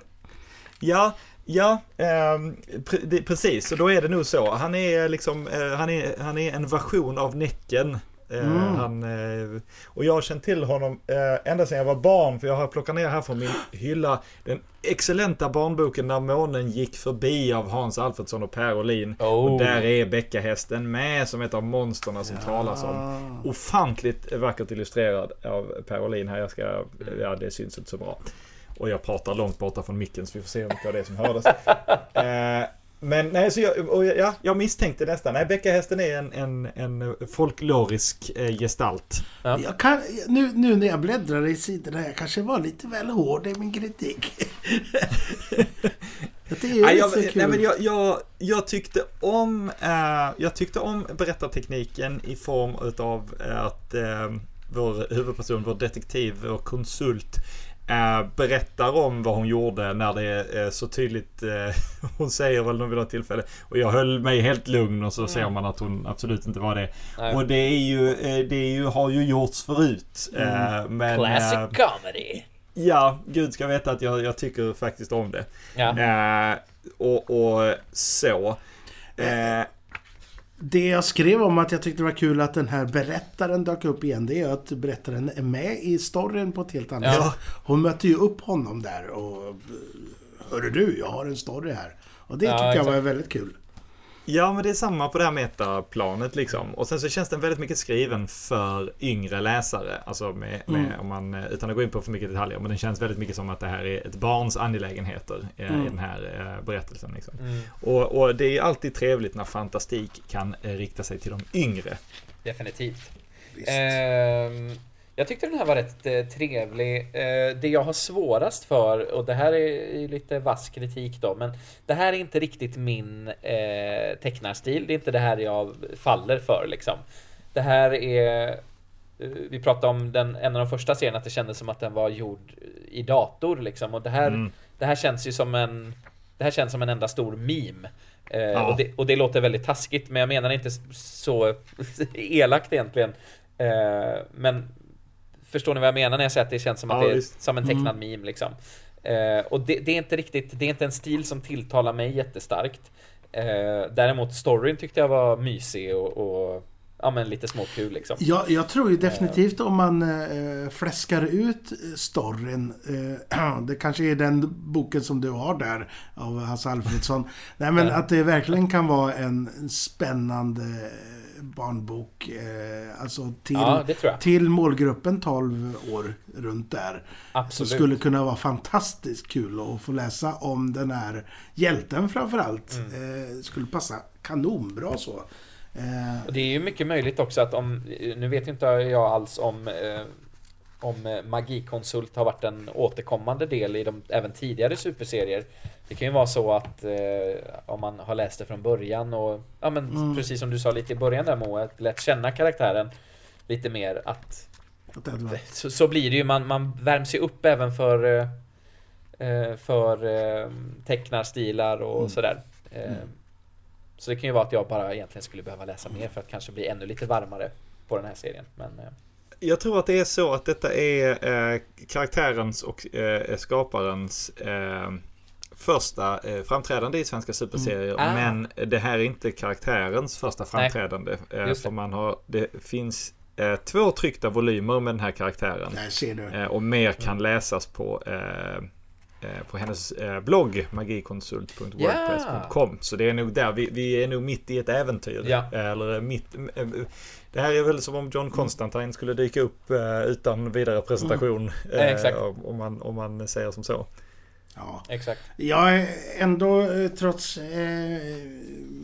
Ja, ja, ehm, pre- det, precis. Så då är det nog så. Han är liksom, eh, han är, han är en version av Näcken. Eh, Mm. han, eh, och jag har känt till honom eh, ända sedan jag var barn, för jag har plockat ner här från min hylla den excellenta barnboken När månen gick förbi av Hans Alfredsson och Per Olin. Oh. Och där är bäckahästen med som ett av monsterna som talas om. Ofantligt vackert illustrerad av Per Olin här. Jag ska, ja det syns inte så bra. Och jag pratar långt borta från micken så vi får se hur mycket av det som hördes. *laughs* men nej, så jag, och ja, jag misstänkte nästan. Nej, bäckahästen är en, en, en folklorisk eh, gestalt. Ja. Jag kan, nu, nu när jag bläddrar i sidorna, jag kanske var lite väl hård i min kritik. *laughs* det är ju Nej, lite jag, så kul. nej, men jag, jag, jag tyckte om eh, Jag tyckte om berättartekniken i form utav att eh, vår huvudperson, vår detektiv, vår konsult eh, berättar om vad hon gjorde när det är eh, så tydligt eh, *laughs* hon säger väl vid något tillfälle och jag höll mig helt lugn och så ser man att hon absolut inte var det. Nej. Och det är ju, det är ju, har ju gjorts förut. Eh, men, Classic comedy. ja, Gud ska veta att jag, jag tycker faktiskt om det. Ja. Och, och så. Eh, Det jag skrev om att jag tyckte det var kul att den här berättaren dök upp igen, det är att berättaren är med i storyn på ett helt annat Ja. sätt. Hon möter ju upp honom där och Hörru du, jag har en story här. Och det Ja, tycker jag var väldigt kul. Ja, men det är samma på det här metaplanet liksom. Och sen så känns den väldigt mycket skriven för yngre läsare. Alltså med, med Mm. om man, eh, utan att gå in på för mycket detaljer. Men den känns väldigt mycket som att det här är ett barns angelägenheter eh, i Mm. den här eh, berättelsen. Liksom. Mm, Och, och det är alltid trevligt när fantastik kan eh, rikta sig till de yngre. definitivt. Visst. Jag tyckte den här var rätt eh, trevlig. Eh, det jag har svårast för, och det här är lite vass kritik då, men det här är inte riktigt min eh, tecknarstil. Det är inte det här jag faller för liksom. Det här är... Vi pratade om den, en av de första serierna, att det kändes som att den var gjord i dator liksom. Och det här, Mm. det här känns ju som en... Det här känns som en enda stor meme. Eh, Ja. och, det, och det låter väldigt taskigt, men jag menar inte så *laughs* elakt egentligen. Eh, men förstår ni vad jag menar när jag säger att det känns som att Ja, det är som en tecknad meme liksom. Eh, och det, det är inte riktigt, det är inte en stil som tilltalar mig jättestarkt. Eh, däremot storyn tyckte jag var mysig och, och ja men lite småkul liksom. Jag, jag tror ju definitivt om man eh, fläskar ut eh, storyn. Eh, *clears throat* det kanske är den boken som du har där av Hasse Alfredsson. Nej men Ja. att det verkligen kan vara en en spännande eh, barnbok. Eh, alltså till, Ja, till målgruppen 12 år runt där. Så Absolut. skulle kunna vara fantastiskt kul att få läsa om den här hjälten framförallt. Mm. Eh, skulle passa kanonbra så. Eh, det är ju mycket möjligt också att om, nu vet inte jag alls om eh, om eh, magikonsult har varit en återkommande del i de även tidigare superserier. Det kan ju vara så att eh, om man har läst det från början och ja men Mm. precis som du sa lite i början där Moa, att lärt känna karaktären lite mer att så, så blir det ju, man, man värms ju upp även för eh, eh, för eh, tecknarstilar och Mm. sådär. Eh, Så det kan ju vara att jag bara egentligen skulle behöva läsa mer för att kanske bli ännu lite varmare på den här serien. Men Jag tror att det är så att detta är eh, karaktärens och eh, skaparens eh, första eh, framträdande i svenska superserier. Ah. Men det här är inte karaktärens första framträdande. Eh, för man har, det finns eh, två tryckta volymer med den här karaktären. Där ser du. Eh, och mer kan läsas på eh, eh, på hennes eh, blogg magikonsult.wordpress.com. Så det är nog där. Vi, vi är nog mitt i ett äventyr. Ja. Eller mitt... eh, Det här är väl som om John Constantine skulle dyka upp eh, utan vidare presentation. Mm. eh, exakt. Om man, om man säger som så. Ja. Exakt. Jag är ändå, eh, trots eh,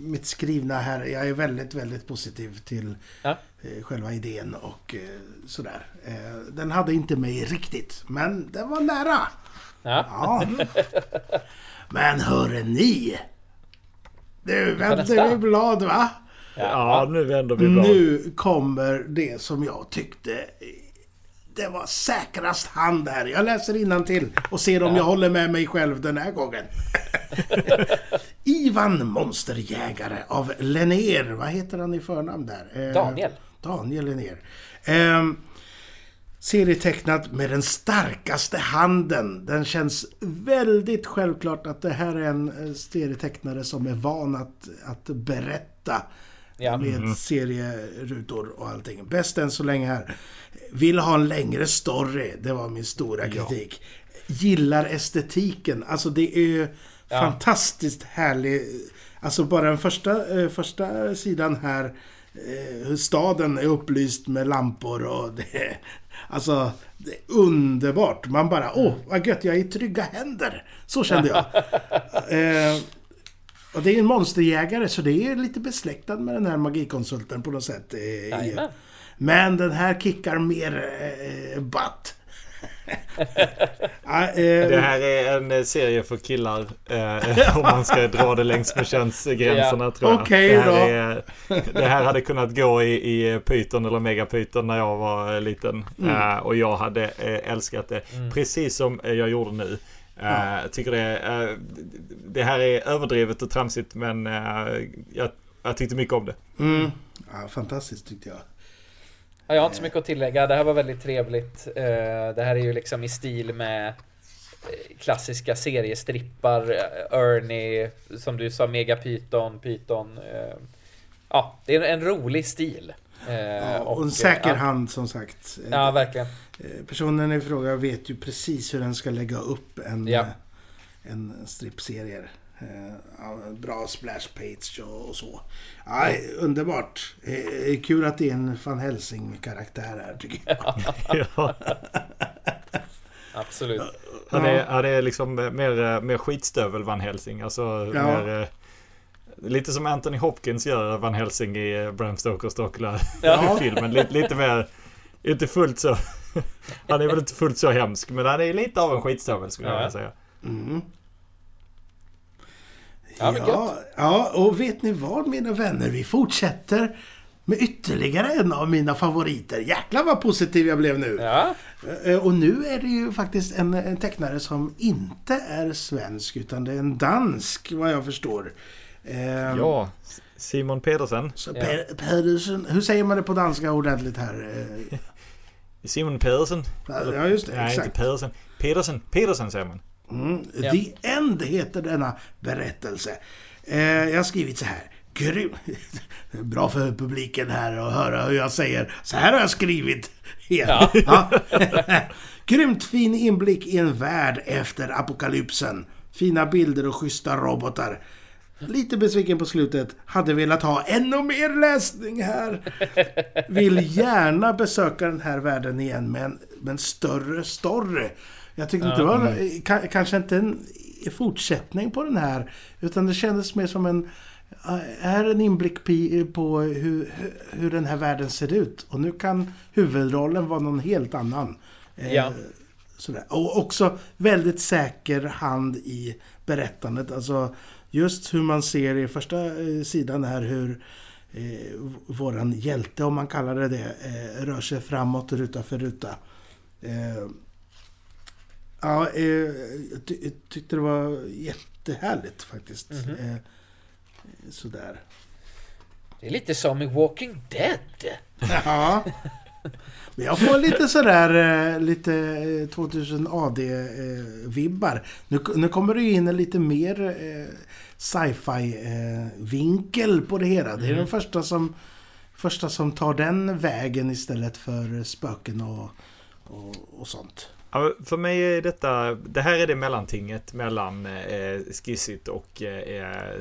mitt skrivna här, jag är väldigt, väldigt positiv till Ja. eh, själva idén och eh, sådär. Eh, den hade inte mig riktigt, men den var nära. Ja. Ja. men hörre ni! Du vänder mig blad va? Ja, nu vänder vi blad. Nu kommer det som jag tyckte det var säkrast hand här. Jag läser till och ser om jag håller med mig själv den här gången. *laughs* Ivan Monsterjägare av Lenner. Vad heter han i förnamn där? Eh, Daniel. Daniel Lenner. Serietecknat med den starkaste handen. Den känns väldigt självklart att det här är en eh, serietecknare som är van att, att berätta Ja. med serierutor och allting. Bäst än så länge här. Vill ha en längre story. Det var min stora kritik. Gillar estetiken. Alltså det är ju Ja. fantastiskt härlig. Alltså bara den första, eh, första sidan här. eh, Hur staden är upplyst med lampor och *laughs* det... Alltså, det är underbart. Man bara, åh, vad gött, jag är i trygga händer. Så kände jag. *laughs* eh, och det är en monsterjägare så det är lite besläktad med den här magikonsulten på något sätt. Eh, men den här kickar mer eh, butt. Eh, Det här är en eh, serie för killar. Eh, *laughs* om man ska dra det längs med könsgränserna Ja. tror jag. Det, här då. är, det här hade kunnat gå i, i Python eller Megapython när jag var eh, liten. Mm. Eh, och jag hade eh, älskat det. Precis som eh, jag gjorde nu. Eh, Jag tycker det, eh, det här är överdrivet och tramsigt men eh, jag, jag tyckte mycket om det. mm, ja, fantastiskt tyckte jag. Ja, jag har inte så mycket att tillägga. Det här var väldigt trevligt. Eh, Det här är ju liksom i stil med eh, klassiska seriestrippar. eh, Ernie, som du sa, Megapython, Python. eh, Ja, det är en rolig stil. Ja, och en säker hand som sagt. Ja, verkligen. Personen i fråga vet ju precis hur den ska lägga upp en, Ja. en strippserie. Eh, bra splash page och, och så. Ja, Underbart. Eh, kul att det är en Van Helsing-karaktär här tycker jag. *laughs* Ja. Absolut. Han är, han är liksom eh, mer, eh, mer skitstövel Van Helsing. Alltså Ja. mer, eh, lite som Anthony Hopkins gör Van Helsing i eh, Bram Stokers Dracula *laughs* Ja. *laughs* filmen. Lite, lite mer, inte fullt så. Han är väl inte fullt så hemsk men han är lite av en skitstövel skulle jag Ja. vilja säga. Mm. Ja, ja, ja, och vet ni vad mina vänner? Vi fortsätter med ytterligare en av mina favoriter. Jäklar vad positiv jag blev nu. Ja, Eh, Och nu är det ju faktiskt en, en tecknare som inte är svensk utan det är en dansk vad jag förstår. Eh, Ja, Simon Pedersen. Så Ja. per, Pedersen, hur säger man det på danska ordentligt här? Eh, *laughs* Simon Pedersen. Ja, just det. Nej, exakt. inte Pedersen. Pedersen. Pedersen säger man. Mm. Ja. The End heter denna berättelse. Eh, jag har skrivit så här. Grym. *laughs* Bra för publiken här att höra hur jag säger. Så här har jag skrivit. Ja. Ja. *laughs* Grymt fin inblick i en värld efter apokalypsen. Fina bilder och schyssta robotar. Lite besviken på slutet. Hade velat ha ännu mer läsning här. Vill gärna besöka den här världen igen med en, med en större story. Jag tyckte inte det var ka- kanske inte en fortsättning på den här. Utan det kändes mer som en är en inblick på hur, hur den här världen ser ut. Och nu kan huvudrollen vara någon helt annan. Eh, Ja. Sådär. Och också väldigt säker hand i berättandet. Alltså just hur man ser i första eh, sidan här hur eh, våran hjälte, om man kallar det det, eh, rör sig framåt ruta för ruta. Eh, ja, eh, jag ty- jag tyckte det var jättehärligt faktiskt. Mhm. Eh, sådär. det är lite som i Walking Dead. Ja. Men jag får lite sådär, eh, lite eh, 2000 AD-vibbar. Nu, nu kommer det ju in en lite mer eh, sci-fi-vinkel på det hela. Det är den första som, första som tar den vägen istället för spöken och, och, och sånt. Ja, för mig är detta, det här är det mellantinget mellan eh, skissigt och eh,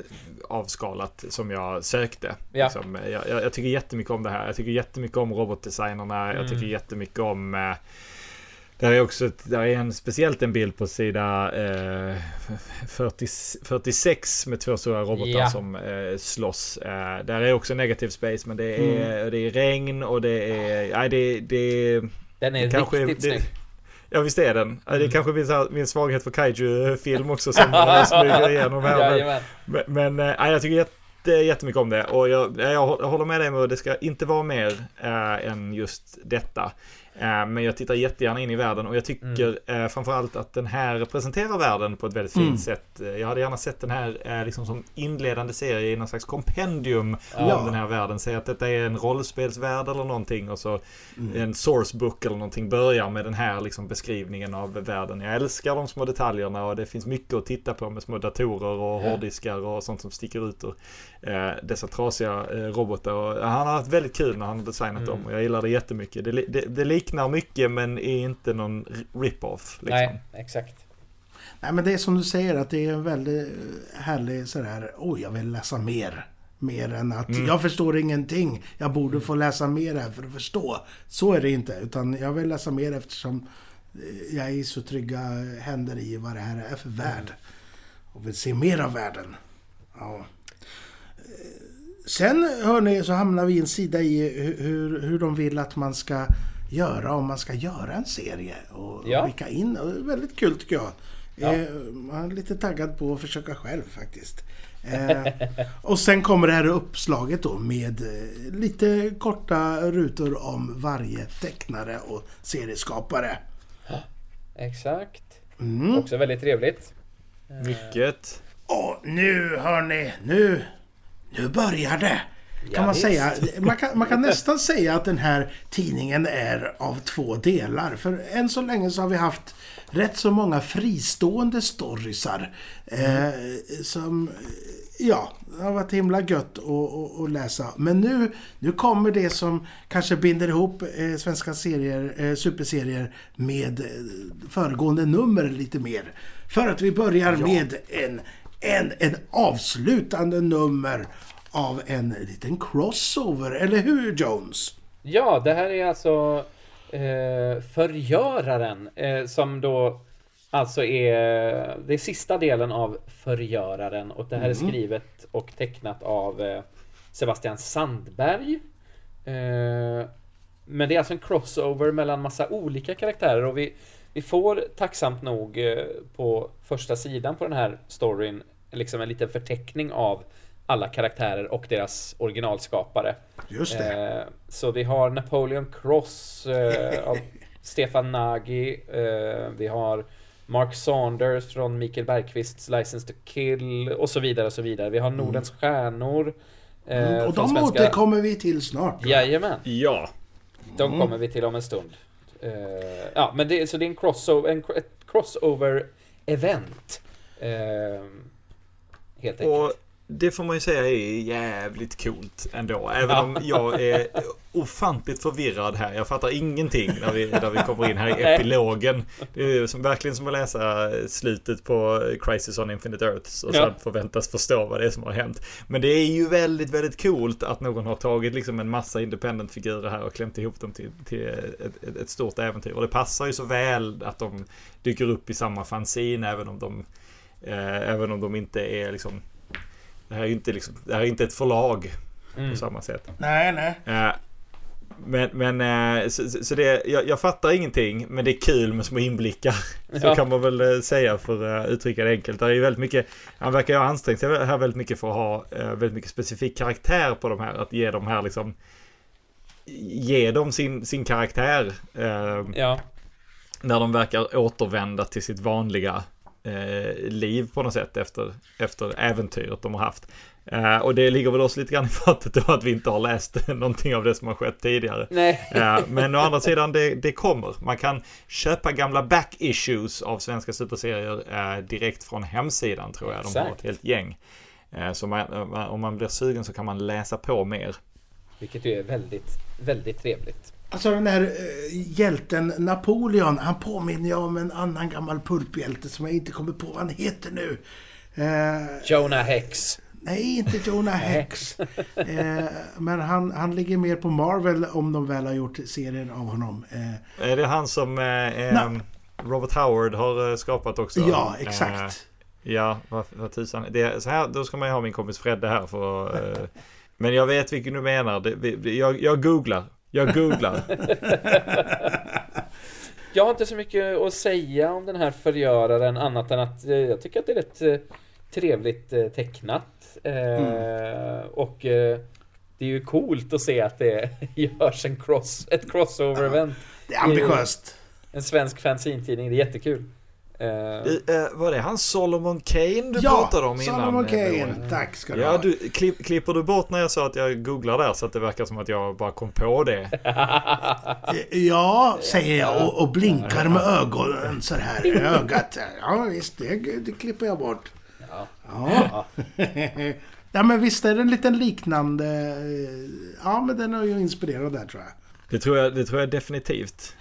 avskalat som jag sökte. Ja. Liksom, jag, jag tycker jättemycket om det här. Jag tycker jättemycket om robotdesignerna. Mm. Jag tycker jättemycket om eh, där är också där är en, speciellt en bild på sida eh, 40, 46 med två stora robotar Ja. som eh, slåss. Eh, där är också negative space men det är, det är regn och det är... Nej, det, det, Den är det kanske riktigt det, snygg. Ja visst är den. Det är Mm. kanske min, här- min svaghet för kaiju-film också som *laughs* smyger igenom här. Men, men, men eh, jag tycker jätte, jättemycket om det. Och jag, jag håller med dig med att det ska inte vara mer äh, än just detta. Eh, men jag tittar jättegärna in i världen och jag tycker mm. framförallt att den här representerar världen på ett väldigt fint Mm. sätt. Eh, Jag hade gärna sett den här eh, liksom som inledande serie i någon slags kompendium Ja. av den här världen. Säg att detta är en rollspelsvärld eller någonting och så Mm. en sourcebook eller någonting börjar med den här liksom beskrivningen av världen. Jag älskar de små detaljerna och det finns mycket att titta på med små datorer och hårddiskar och sånt som sticker ut ur eh, dessa trasiga eh, robotar. Och han har haft väldigt kul när han har designat Mm. dem och jag gillar det jättemycket. Det, det, det liknar mycket men är inte någon rip-off. Liksom. Nej, exakt. Nej men det är som du säger att det är en väldigt härlig sådär, oj jag vill läsa mer. Mer än att Mm. jag förstår ingenting. Jag borde få läsa mer här för att förstå. Så är det inte. Utan jag vill läsa mer eftersom eh, jag är i så trygga händer i vad det här är för värld. Och vill se mer av världen. Ja. Eh, Sen hörni så hamnar vi i en sida i hu- hur, hur de vill att man ska göra om man ska göra en serie. Och Ja. skicka in. Och väldigt kul tycker jag. Ja. Eh, Man är lite taggad på att försöka själv faktiskt. Eh, och sen kommer det här uppslaget då med eh, lite korta rutor om varje tecknare och serieskapare. Exakt. Mm. Också väldigt trevligt. Mycket. Och nu hörni, nu, nu börjar det. Kan Ja, man visst. säga. *laughs* Man kan, man kan nästan säga att den här tidningen är av två delar. För än så länge så har vi haft rätt så många fristående storiesar. Eh, som, ja, det har varit himla gött att, läsa. Men nu, nu kommer det som kanske binder ihop eh, svenska serier, eh, superserier med eh, föregående nummer lite mer. För att vi börjar med en, en, en avslutande nummer av en liten crossover, eller hur Jones? Ja, det här är alltså eh, Förgöraren eh, som då alltså är det är sista delen av Förgöraren och det här är skrivet och tecknat av eh, Sebastian Sandberg. Eh, men det är alltså en crossover mellan massa olika karaktärer och vi, vi får tacksamt nog eh, på första sidan på den här storyn liksom en liten förteckning av alla karaktärer och deras originalskapare. Just det. Eh, så vi har Napoleon Cross eh, av *laughs* Stefan Nagy. Eh, vi har Mark Saunders från Mikael Bergqvists License to Kill och så vidare och så vidare. Vi har Nordens stjärnor. Eh, Mm, och de svenska- återkommer vi till snart. Jajamän, Ja. de Mm. kommer vi till om en stund. Eh, ja, men det, så det är en crossover, en, ett crossover event. Eh, helt enkelt. Och det får man ju säga är jävligt coolt ändå. Även Ja. om jag är ofantligt förvirrad här. Jag fattar ingenting när vi, när vi kommer in här i epilogen. Det är som, verkligen som att läsa slutet på Crisis on Infinite Earths och Ja. sen förväntas förstå vad det är som har hänt. Men det är ju väldigt, väldigt coolt att någon har tagit liksom en massa independent-figurer här och klämt ihop dem till, till ett, ett, ett stort äventyr. Och det passar ju så väl att de dyker upp i samma fanzine även om de, eh, även om de inte är liksom det här är inte, liksom, det här är inte ett förlag Mm. på samma sätt. Nej, nej. Eh, Men, men eh, så, så så det, jag, jag fattar ingenting, men det är kul med små inblickar. *laughs* Så Ja. kan man väl eh, säga för att uttrycka det enkelt. Det är ju väldigt mycket, han verkar ju ha ansträngt sig här väldigt mycket för att ha väldigt mycket specifik karaktär på de här. Att ge dem här liksom, ge dem sin, sin karaktär. Ja, när de verkar återvända till sitt vanliga eh, liv på något sätt efter, efter äventyret de har haft. Eh, och det ligger väl oss lite grann i fatet då att vi inte har läst *laughs* någonting av det som har skett tidigare. Eh, men å andra sidan, det, det kommer. Man kan köpa gamla back issues av svenska superserier eh, direkt från hemsidan tror jag. De har ett helt gäng. Eh, så man, om man blir sugen så kan man läsa på mer. Vilket ju är väldigt, väldigt trevligt. Alltså den här uh, hjälten Napoleon, han påminner ju om en annan gammal pulphjälte som jag inte kommer på vad han heter nu. Uh, Jonah Hex. Nej, inte Jonah Hex. eh, men han, han ligger mer på Marvel om de väl har gjort serien av honom. Eh, är det han som eh, Robert Howard har skapat också? Ja, exakt. ja, vad, vad tusan. Det, så här, då ska man ju ha min kompis Fredde här för Men jag vet vilken du menar. Det, jag, jag googlar. Jag googlar. *laughs* jag har inte så mycket att säga om den här förgöraren annat än att jag tycker att det är rätt trevligt tecknat. Mm. Och det är ju coolt att se att det *laughs* görs en cross, ett crossover-event. Det är ambitiöst. En svensk fanzine-tidning, det är jättekul. Uh, uh, var det han Solomon Kane du ja, pratade om innan? Ja, Solomon Kane. Tack ska du ja, ha. Du, klipp, klipper du bort när jag sa att jag googlar där så att det verkar som att jag bara kom på det? *laughs* ja, säger jag och, och blinkar med ögonen så här i ögat. Ja, visst, det, det klipper jag bort. Ja. ja. *laughs* ja, men visst är det en liten liknande... Ja, men den är ju inspirerad där tror jag. Det tror jag, det tror jag definitivt.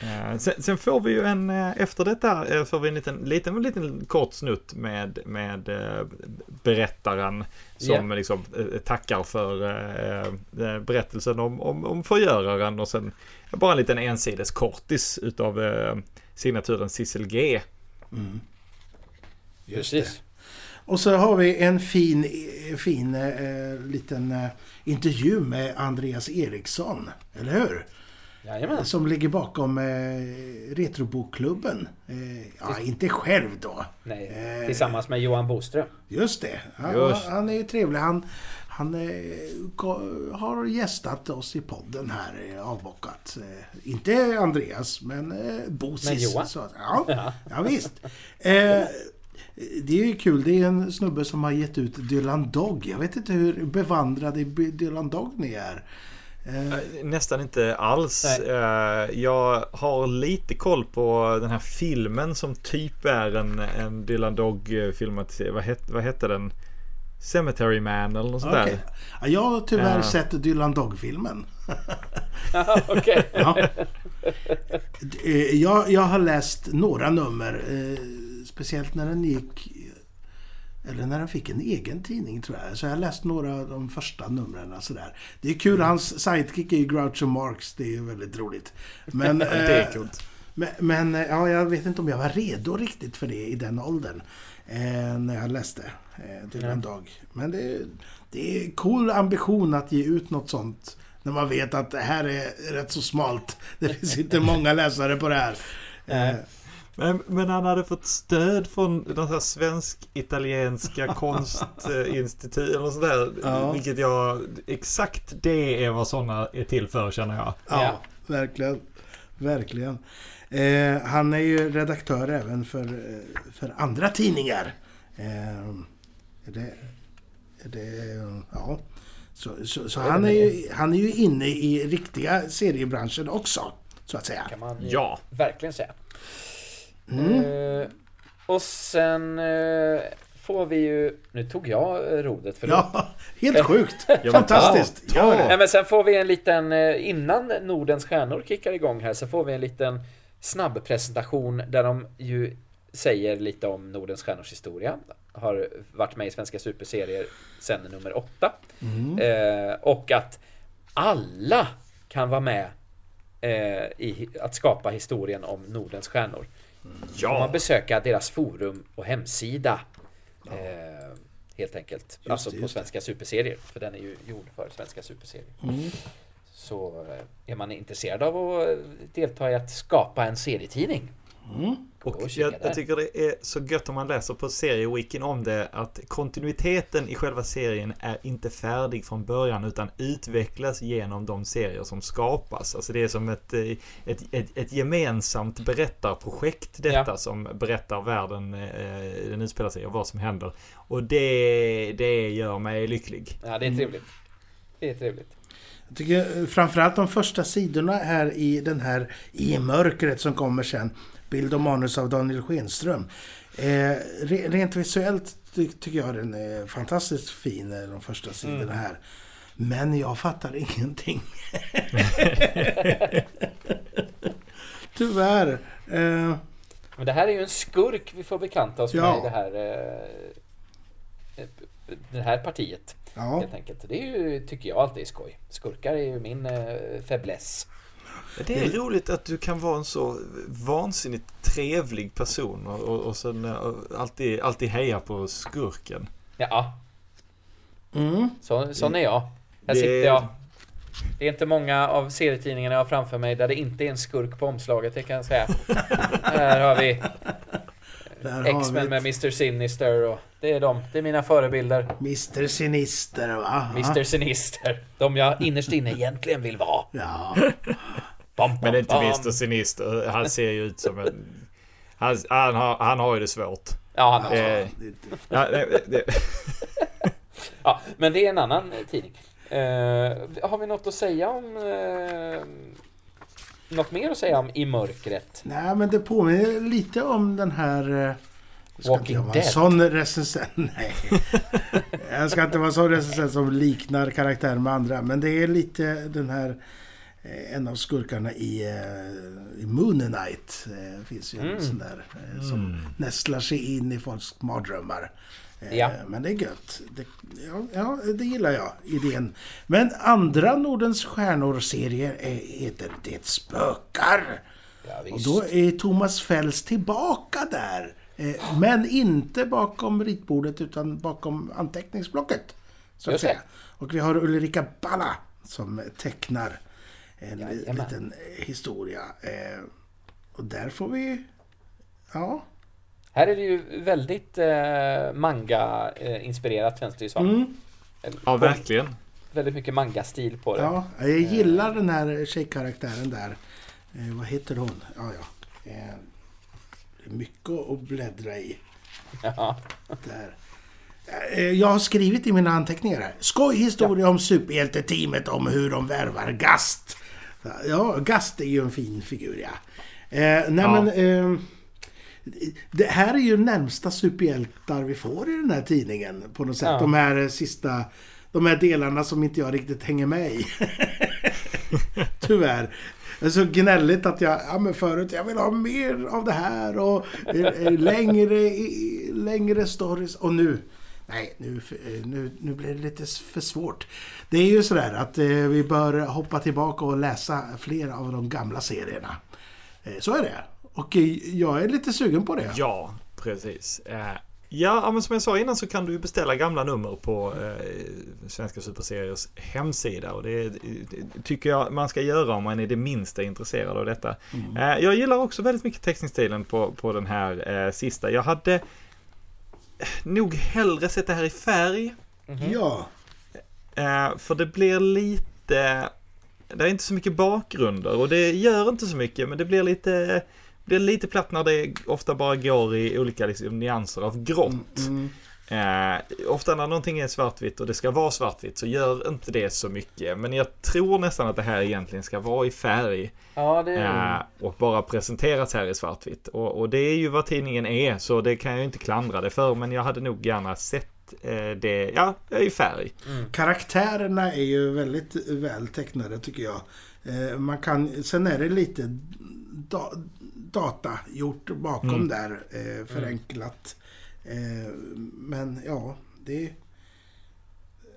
Eh, sen, sen, får vi ju en, eh, efter detta eh, får vi en liten, liten, liten kort snutt med, med berättaren som yeah. liksom tackar för berättelsen om, om, om förgöraren och sen bara en liten ensides kortis utav signaturen Sissel G. Mm. Just det. Och så har vi en fin, fin eh, liten eh, intervju med Andreas Eriksson, eller hur? Jajamän. Som ligger bakom eh, Retrobokklubben. Eh, ja, inte själv då. Nej, eh, tillsammans med Johan Boström. Just det. Han, just. han är ju trevlig. Han, han eh, har gästat oss i podden här, eh, avbockat. Eh, inte Andreas, men eh, Bosis. Men Johan? Så, ja, ja. ja, visst. Eh, det är ju kul. Det är en snubbe som har gett ut Dylan Dog. Jag vet inte hur bevandrade i Dylan Dog ni är. Eh, nästan inte alls. Nej. Eh, jag har lite koll på den här filmen som typ är en, en Dylan Dog-film. Vad, het, vad hette den? Cemetery Man eller något sånt okay. där. Jag har tyvärr uh. sett Dylan Dog-filmen. *laughs* Okej. *laughs* ja. jag, jag har läst några nummer. Speciellt när den gick eller när han fick en egen tidning tror jag. Så jag har läst några av de första numren. Sådär. Det är kul, mm. hans sidekick är ju Groucho Marx. Det är väldigt roligt. Men, *laughs* det är eh. Men, men, ja, jag vet inte om jag var redo riktigt för det i den åldern. Eh, när jag läste eh, till en dag. Men det, det är cool ambition att ge ut något sånt. När man vet att det här är rätt så smalt. *laughs* Det finns inte många läsare på det här. Eh, men, men han hade fått stöd från den här svensk-italienska *laughs* konstinstitut eller sådär. Ja. Vilket jag, exakt det är vad sådana är till för känner jag. Ja, ja. verkligen. Verkligen. Eh, han är ju redaktör även för, för andra tidningar. Eh, det, det, ja. Så, så, så han, är ju, han är ju inne i riktiga seriebranschen också. Så att säga. kan man ja. verkligen säga. Mm. Uh, och sen uh, får vi ju... Nu tog jag rodet för Ja, *laughs* helt sjukt! Fantastiskt! Ja, ja. Nej, men sen får vi en liten... Eh, innan Nordens stjärnor kickar igång här så får vi en liten snabb presentation där de ju säger lite om Nordens stjärnors historia. Har varit med i svenska superserier sen nummer åtta. Mm. Eh, och att alla kan vara med eh, i att skapa historien om Nordens stjärnor. Ja. Får man besöka deras forum och hemsida. Ja. Eh, helt enkelt. Just alltså det, på Svenska Superserier. För den är ju gjord för Svenska Superserier. Mm. Så eh, är man intresserad av att delta i att skapa en serietidning. Mm. Och jag, jag, tycker det är så gött om man läser på serieweeken om det att kontinuiteten i själva serien är inte färdig från början utan utvecklas genom de serier som skapas. Alltså det är som ett, eh, ett, ett, ett gemensamt berättarprojekt detta ja. som berättar världen eh, den utspelar sig och vad som händer. Och det, det gör mig lycklig. Ja, det är trevligt. Det är trevligt. Jag tycker framförallt de första sidorna här i den här i mörkret som kommer sen bild och manus av Daniel Schenström. Eh, rent visuellt ty tycker jag den är fantastiskt fin, eh, de första sidorna mm. här. Men jag fattar ingenting. *laughs* Tyvärr. Eh, Men det här är ju en skurk vi får bekanta oss Ja. med i det här, eh, det här partiet. ja. Helt enkelt. Det är ju, tycker jag alltid är skoj. Skurkar är ju min eh, fäbless. Det är roligt att du kan vara en så vansinnigt trevlig person och, och, och sen eh, alltid, alltid heja på skurken. Ja, Mm. så, sån är jag. Här Det- sitter jag. Det är inte många av serietidningarna jag har framför mig där det inte är en skurk på omslaget, det kan jag säga. *laughs* här har vi X-Men med Mr Sinister och det är de. Det är mina förebilder. Mr Sinister va? Mr Sinister. De jag innerst inne egentligen vill vara. Ja. Bam, Men bam, det är inte bam. Mr Sinister. Han ser ju ut som en... Han, han, har, han har ju det svårt. Ja, han har Eh, ja, det, det, *laughs* Ja, men det är en annan eh, tidning. Eh, har vi något att säga om... Eh, något mer att säga om I mörkret? Nej men det påminner lite om den här... eh, jag ska Walking inte vara en Dead. sån recensent. *laughs* Nej. jag ska inte vara en sån recensent som liknar karaktären med andra. Men det är lite den här... eh, En av skurkarna i, eh, i Moon Knight. Eh, finns ju en Mm. sån där som nästlar sig in i folks mardrömmar. Ja. Men det är gött. Det, ja, ja, det gillar jag, idén. Men andra Nordens stjärnor-serier är- heter Det spökar. Ja, Och då är Thomas Fälls tillbaka där. Men inte bakom ritbordet utan bakom anteckningsblocket. Så att det. säga. Och vi har Ulrika Balla som tecknar en Jajamän. liten eh, historia. Eh, Och där får vi... Ja. Här är det ju väldigt eh, manga-inspirerat känns det ju som. Mm. Ja, verkligen. Väldigt mycket manga-stil på det. ja. Jag gillar den här tjejkaraktären där. Vad heter hon? Ja, ja. Det är mycket att bläddra i. Ja. Där. Jag har skrivit i mina anteckningar här. Skoj historia om superhjälteteamet om hur de värvar Gast. Ja, Gast är ju en fin figur ja. Eh, nej Ja. men... Eh, det här är ju närmsta superhjältar vi får i den här tidningen på något sätt. Ja. De här eh, sista... De här delarna som inte jag riktigt hänger med i. *laughs* Tyvärr. Det är så gnälligt att jag, ja men förut, jag vill ha mer av det här och eh, eh, längre, längre stories. Och nu, nej, nu, eh, nu, nu blir det lite för svårt. Det är ju sådär att eh, vi bör hoppa tillbaka och läsa fler av de gamla serierna. Eh, så är det. Och eh, jag är lite sugen på det. Ja, precis. Eh, Ja, men som jag sa innan så kan du beställa gamla nummer på eh, Svenska Superseriers hemsida. Och det, det tycker jag man ska göra om man är det minsta intresserad av detta. Eh, jag gillar också väldigt mycket teckningsstilen på, på den här sista. Jag hade nog hellre sett det här i färg. Ja. Eh, för det blir lite... Det är inte så mycket bakgrunder och det gör inte så mycket men det blir lite... blir lite platt när det ofta bara går i olika liksom, nyanser av grått. Mm. Eh, ofta när någonting är svartvitt och det ska vara svartvitt så gör inte det så mycket. Men jag tror nästan att det här egentligen ska vara i färg. Ja, det är... Eh, och bara presenteras här i svartvitt. Och, och det är ju vad tidningen är så det kan jag ju inte klandra det för. Men jag hade nog gärna sett eh, det ja, i färg. Karaktärerna är ju väldigt väl tecknade tycker jag. Eh, man kan, sen är det lite da, data gjort bakom Mm. där. Eh, förenklat. Eh, men ja, det...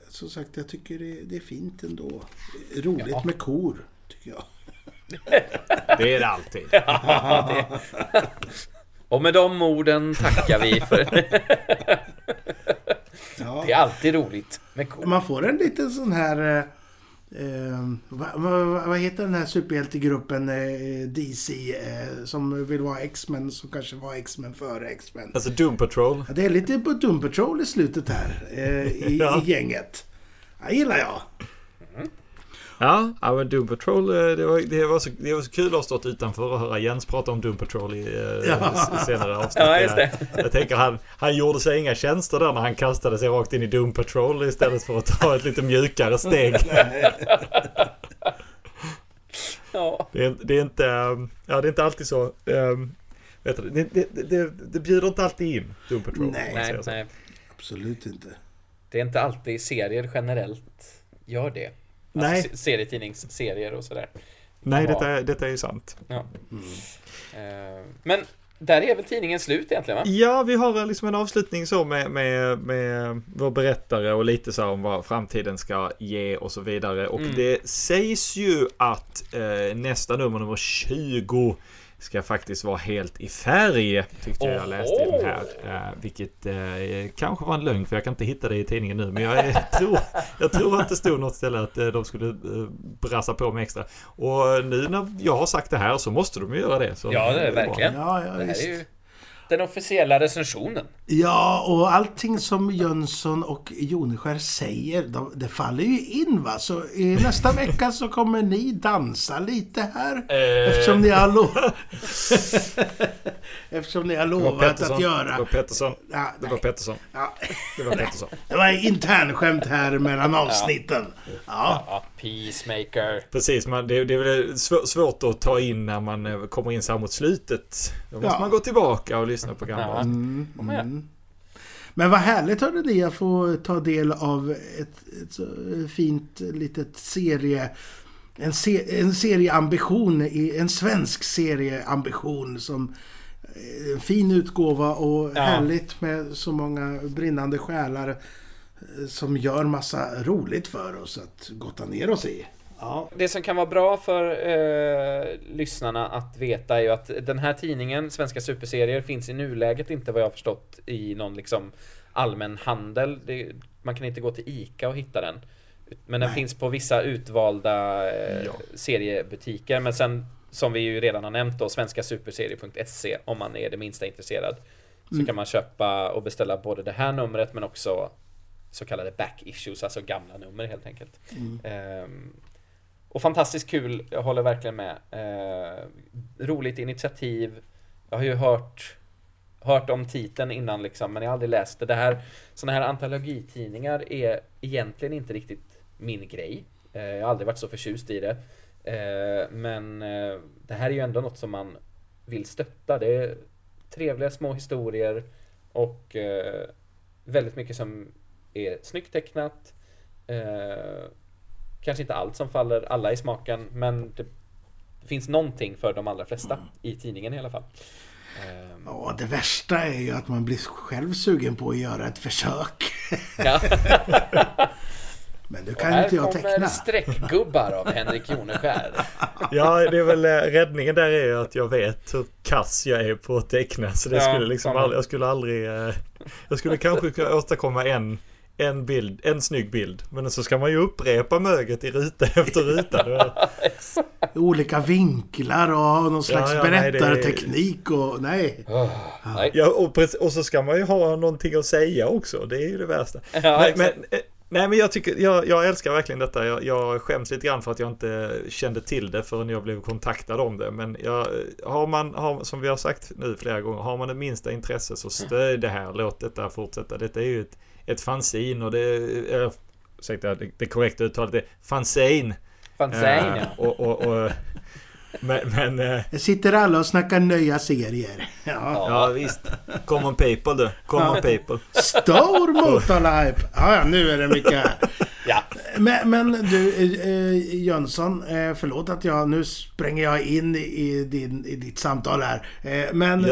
Som sagt, jag tycker det, det är fint ändå. Roligt Ja. med kor, tycker jag. *laughs* Det är det alltid. *laughs* Och med de orden tackar vi för... *laughs* Ja. det är alltid roligt med kor. Man får en liten sån här... Eh, vad, vad, vad heter den här superhjältegruppen eh, DC eh, som vill vara X-Men som kanske var X-Men före X-Men? Alltså Doom Patrol. Ja, det är lite på Doom Patrol i slutet här eh, i, *laughs* Ja. i gänget. Det gillar jag. Ja, ja men Doom Patrol, eh, det var, det, var så, det var så kul att ha stått utanför och höra Jens prata om Doom Patrol i eh, Ja. s- senare avsnitt. Ja, just det. Jag tänker han, han gjorde sig inga tjänster där när han kastade sig rakt in i Doom Patrol istället för att ta ett lite mjukare steg. *laughs* Ja. Det är, det är inte, um, ja det är inte alltid så. Um, vet du, det, det, det, det bjuder inte alltid in Doom Patrol. Nej. Nej, nej. Absolut inte. Det är inte alltid serier generellt gör det. Nej. Alltså, se- serietidningsserier och sådär. Nej, detta är, detta är ju sant. Ja. Eh, Men där är väl tidningen slut egentligen va? Ja, vi har liksom en avslutning så med, med, med vår berättare och lite så här om vad framtiden ska ge och så vidare. Och Mm. det sägs ju att eh, nästa nummer, nummer 20, ska faktiskt vara helt i färg. Tyckte jag jag läste i den här. Eh, vilket eh, kanske var en lögn för jag kan inte hitta det i tidningen nu. Men jag, eh, tror, jag tror att det stod något ställe att eh, de skulle eh, brassa på med extra. Och nu när jag har sagt det här så måste de ju göra det. Så Ja, det är verkligen. Ja, ja Det här är ju den officiella recensionen. Ja, och allting som Jönsson och Joneskär säger, de, det faller ju in va. Så i nästa *laughs* vecka så kommer ni dansa lite här. Eh. Eftersom ni har lovat... *laughs* Eftersom ni har lovat att göra... Det var Pettersson. Ja, Det var Pettersson. Ja, Det var Pettersson. *laughs* det var internskämt här mellan avsnitten. Ja. Ja, Peacemaker. Precis, man, det, det är väl svå- svårt att ta in när man eh, kommer in så här mot slutet. Då måste Ja. man gå tillbaka och lyssna på gamla. Mm, mm. Men vad härligt hörde ni att få ta del av ett, ett så fint litet serie... En, se, en serieambition, i- en svensk serieambition som eh, en fin utgåva och Ja. härligt med så många brinnande själar eh, som gör massa roligt för oss att gotta ner oss i. Ja. Det som kan vara bra för eh, lyssnarna att veta är ju att den här tidningen, Svenska Superserier, finns i nuläget inte vad jag har förstått i någon liksom allmän handel. Det, man kan inte gå till ICA och hitta den. Men den Nej. finns på vissa utvalda eh, Ja. seriebutiker. Men sen, som vi ju redan har nämnt då, svenskasuperserie.se om man är det minsta intresserad. Så kan man köpa och beställa både det här numret men också så kallade back issues, alltså gamla nummer helt enkelt. Ehm, och fantastiskt kul, jag håller verkligen med. Eh, roligt initiativ. Jag har ju hört, hört om titeln innan liksom, men jag har aldrig läst det. det här, såna här antologitidningar är egentligen inte riktigt min grej. Eh, jag har aldrig varit så förtjust i det. Eh, men eh, det här är ju ändå något som man vill stötta. Det är trevliga små historier och eh, väldigt mycket som är snyggt tecknat. Eh, Kanske inte allt som faller alla i smaken, men det, finns någonting för de allra flesta i tidningen i alla fall. Eh, Ja, det värsta är ju att man blir själv sugen på att göra ett försök. ja. *laughs* *laughs* Men du kan här inte jag kommer teckna. streckgubbar av Henrik Joneskär. *laughs* Ja, det är väl eh, räddningen där är ju att jag vet hur kass jag är på att teckna. Så det Ja, skulle liksom aldrig, jag skulle aldrig... eh, Jag skulle kanske kunna åstadkomma en, en bild, en snygg bild. Men så ska man ju upprepa möget i ruta *laughs* efter ruta. Olika vinklar och någon slags ja, nej, är- berättarteknik och... Nej. Nej. Ja, och, och så ska man ju ha någonting att säga också. Det är ju det värsta. Ja, men, exakt. men, eh, nej, men jag, tycker, jag, jag älskar verkligen detta. Jag, jag skäms lite grann för att jag inte kände till det förrän jag blev kontaktad om det. Men jag, har man, har, som vi har sagt nu flera gånger, har man det minsta intresse så stöd det här. Låt detta fortsätta. Detta är ju ett, ett fanzin och det... Äh, ursäkta, det, det korrekta uttalet är fanzine. Fanzine, Eh, ja. och, och, och, men, men eh, Jag sitter alla och snackar nya serier. Ja. ja visst. Common people du. Common people. Stor motorlipe! Ja, ja, nu är det mycket här. ja. Men, men du, eh, Jönsson, eh, förlåt att jag... Nu spränger jag in i, din, i ditt samtal här. Eh, men eh,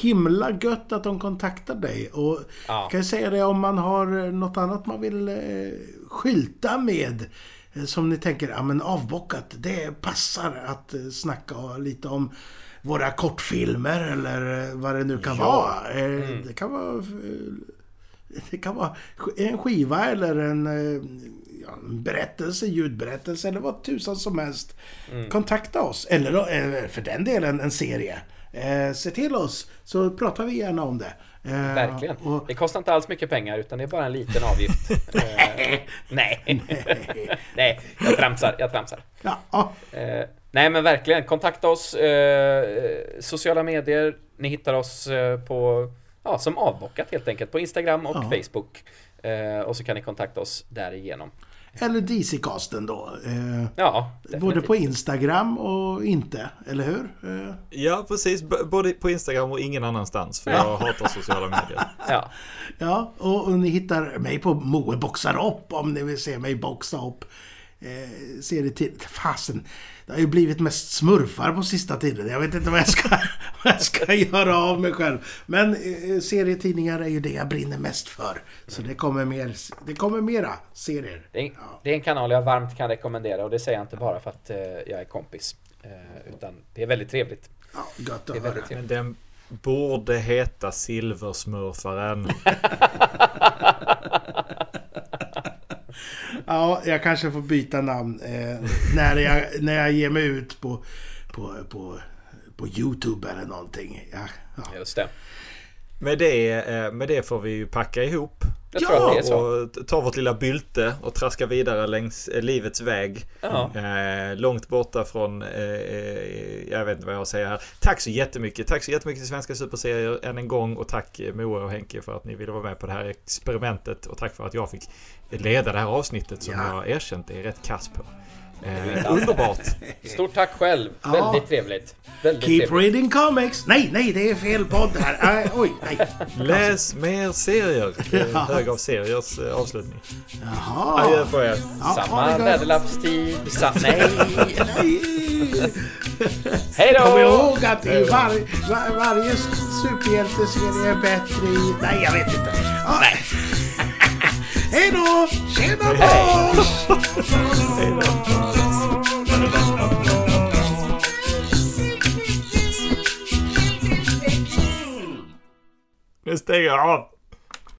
himla gött att de kontaktar dig. Och Ja. kan jag säga det om man har något annat man vill eh, skylta med. Eh, Som ni tänker, ja men avbockat, det passar att eh, snacka lite om våra kortfilmer eller eh, vad det nu kan Ja. vara. Eh, Det kan vara... Det kan vara en skiva eller en, ja, en berättelse, ljudberättelse eller vad tusan som helst. Kontakta oss. Eller för den delen en serie. Se till oss så pratar vi gärna om det. Eh, Verkligen. Och, Det kostar inte alls mycket pengar utan det är bara en liten avgift. *laughs* Eh, nej. nej, jag tramsar. Jag tramsar. ja, Eh, nej men verkligen, kontakta oss. Sociala medier. Ni hittar oss på, ja, som avbockat helt enkelt. På Instagram och Ja. Facebook. Och så kan ni kontakta oss därigenom. Eller DC-casten då. Eh, Ja, både på Instagram och inte, eller hur? Eh, Ja, precis. B- både på Instagram och ingen annanstans. För jag hatar sociala medier. *laughs* Ja. Ja, och, och ni hittar mig på Moe boxar upp om ni vill se mig boxa upp. Eh, serietid... Fasen. Det har ju blivit mest smurfar på sista tiden. Jag vet inte vad jag ska, *laughs* vad jag ska göra av mig själv. Men eh, serietidningar är ju det jag brinner mest för. Så det kommer, mer, det kommer mera serier. Det är, det är en kanal jag varmt kan rekommendera och det säger jag inte bara för att eh, jag är kompis. Eh, utan det är väldigt trevligt. Ja, Det att är höra. Men den borde heta Silversmurfaren. *laughs* Ja, jag kanske får byta namn eh, när, jag, när jag ger mig ut på, på, på, på YouTube eller någonting. Ja, ja. Just det. Med det, eh, med det får vi ju packa ihop. Jag Ja. Och ta vårt lilla bylte och traska vidare längs eh, livets väg. Ja. Eh, långt borta från, eh, eh, jag vet inte vad jag säger här. Tack så jättemycket. Tack så jättemycket till Svenska Superserier än en gång. Och tack Moa och Henke för att ni ville vara med på det här experimentet. Och tack för att jag fick leda det här avsnittet som Ja. jag erkänt är rätt kass på. Eh, underbart! Stort tack själv. Ja. Väldigt trevligt. Väldigt Keep trevligt. reading comics! Nej, nej, det är fel podd här. Äh, oj, nej. Läs mer serier! *laughs* Det är Ja. hög av seriers eh, avslutning. Jaha. Adjö på er! Ja, Samma väderlappstid. Sa- nej. *laughs* Hej Kom då! ihåg att i var, var, varje superhjälteserie är bättre i... Nej, jag vet inte. Ja. Nej. Hej då! Tjena Hej. boss! Nu stänger jag av!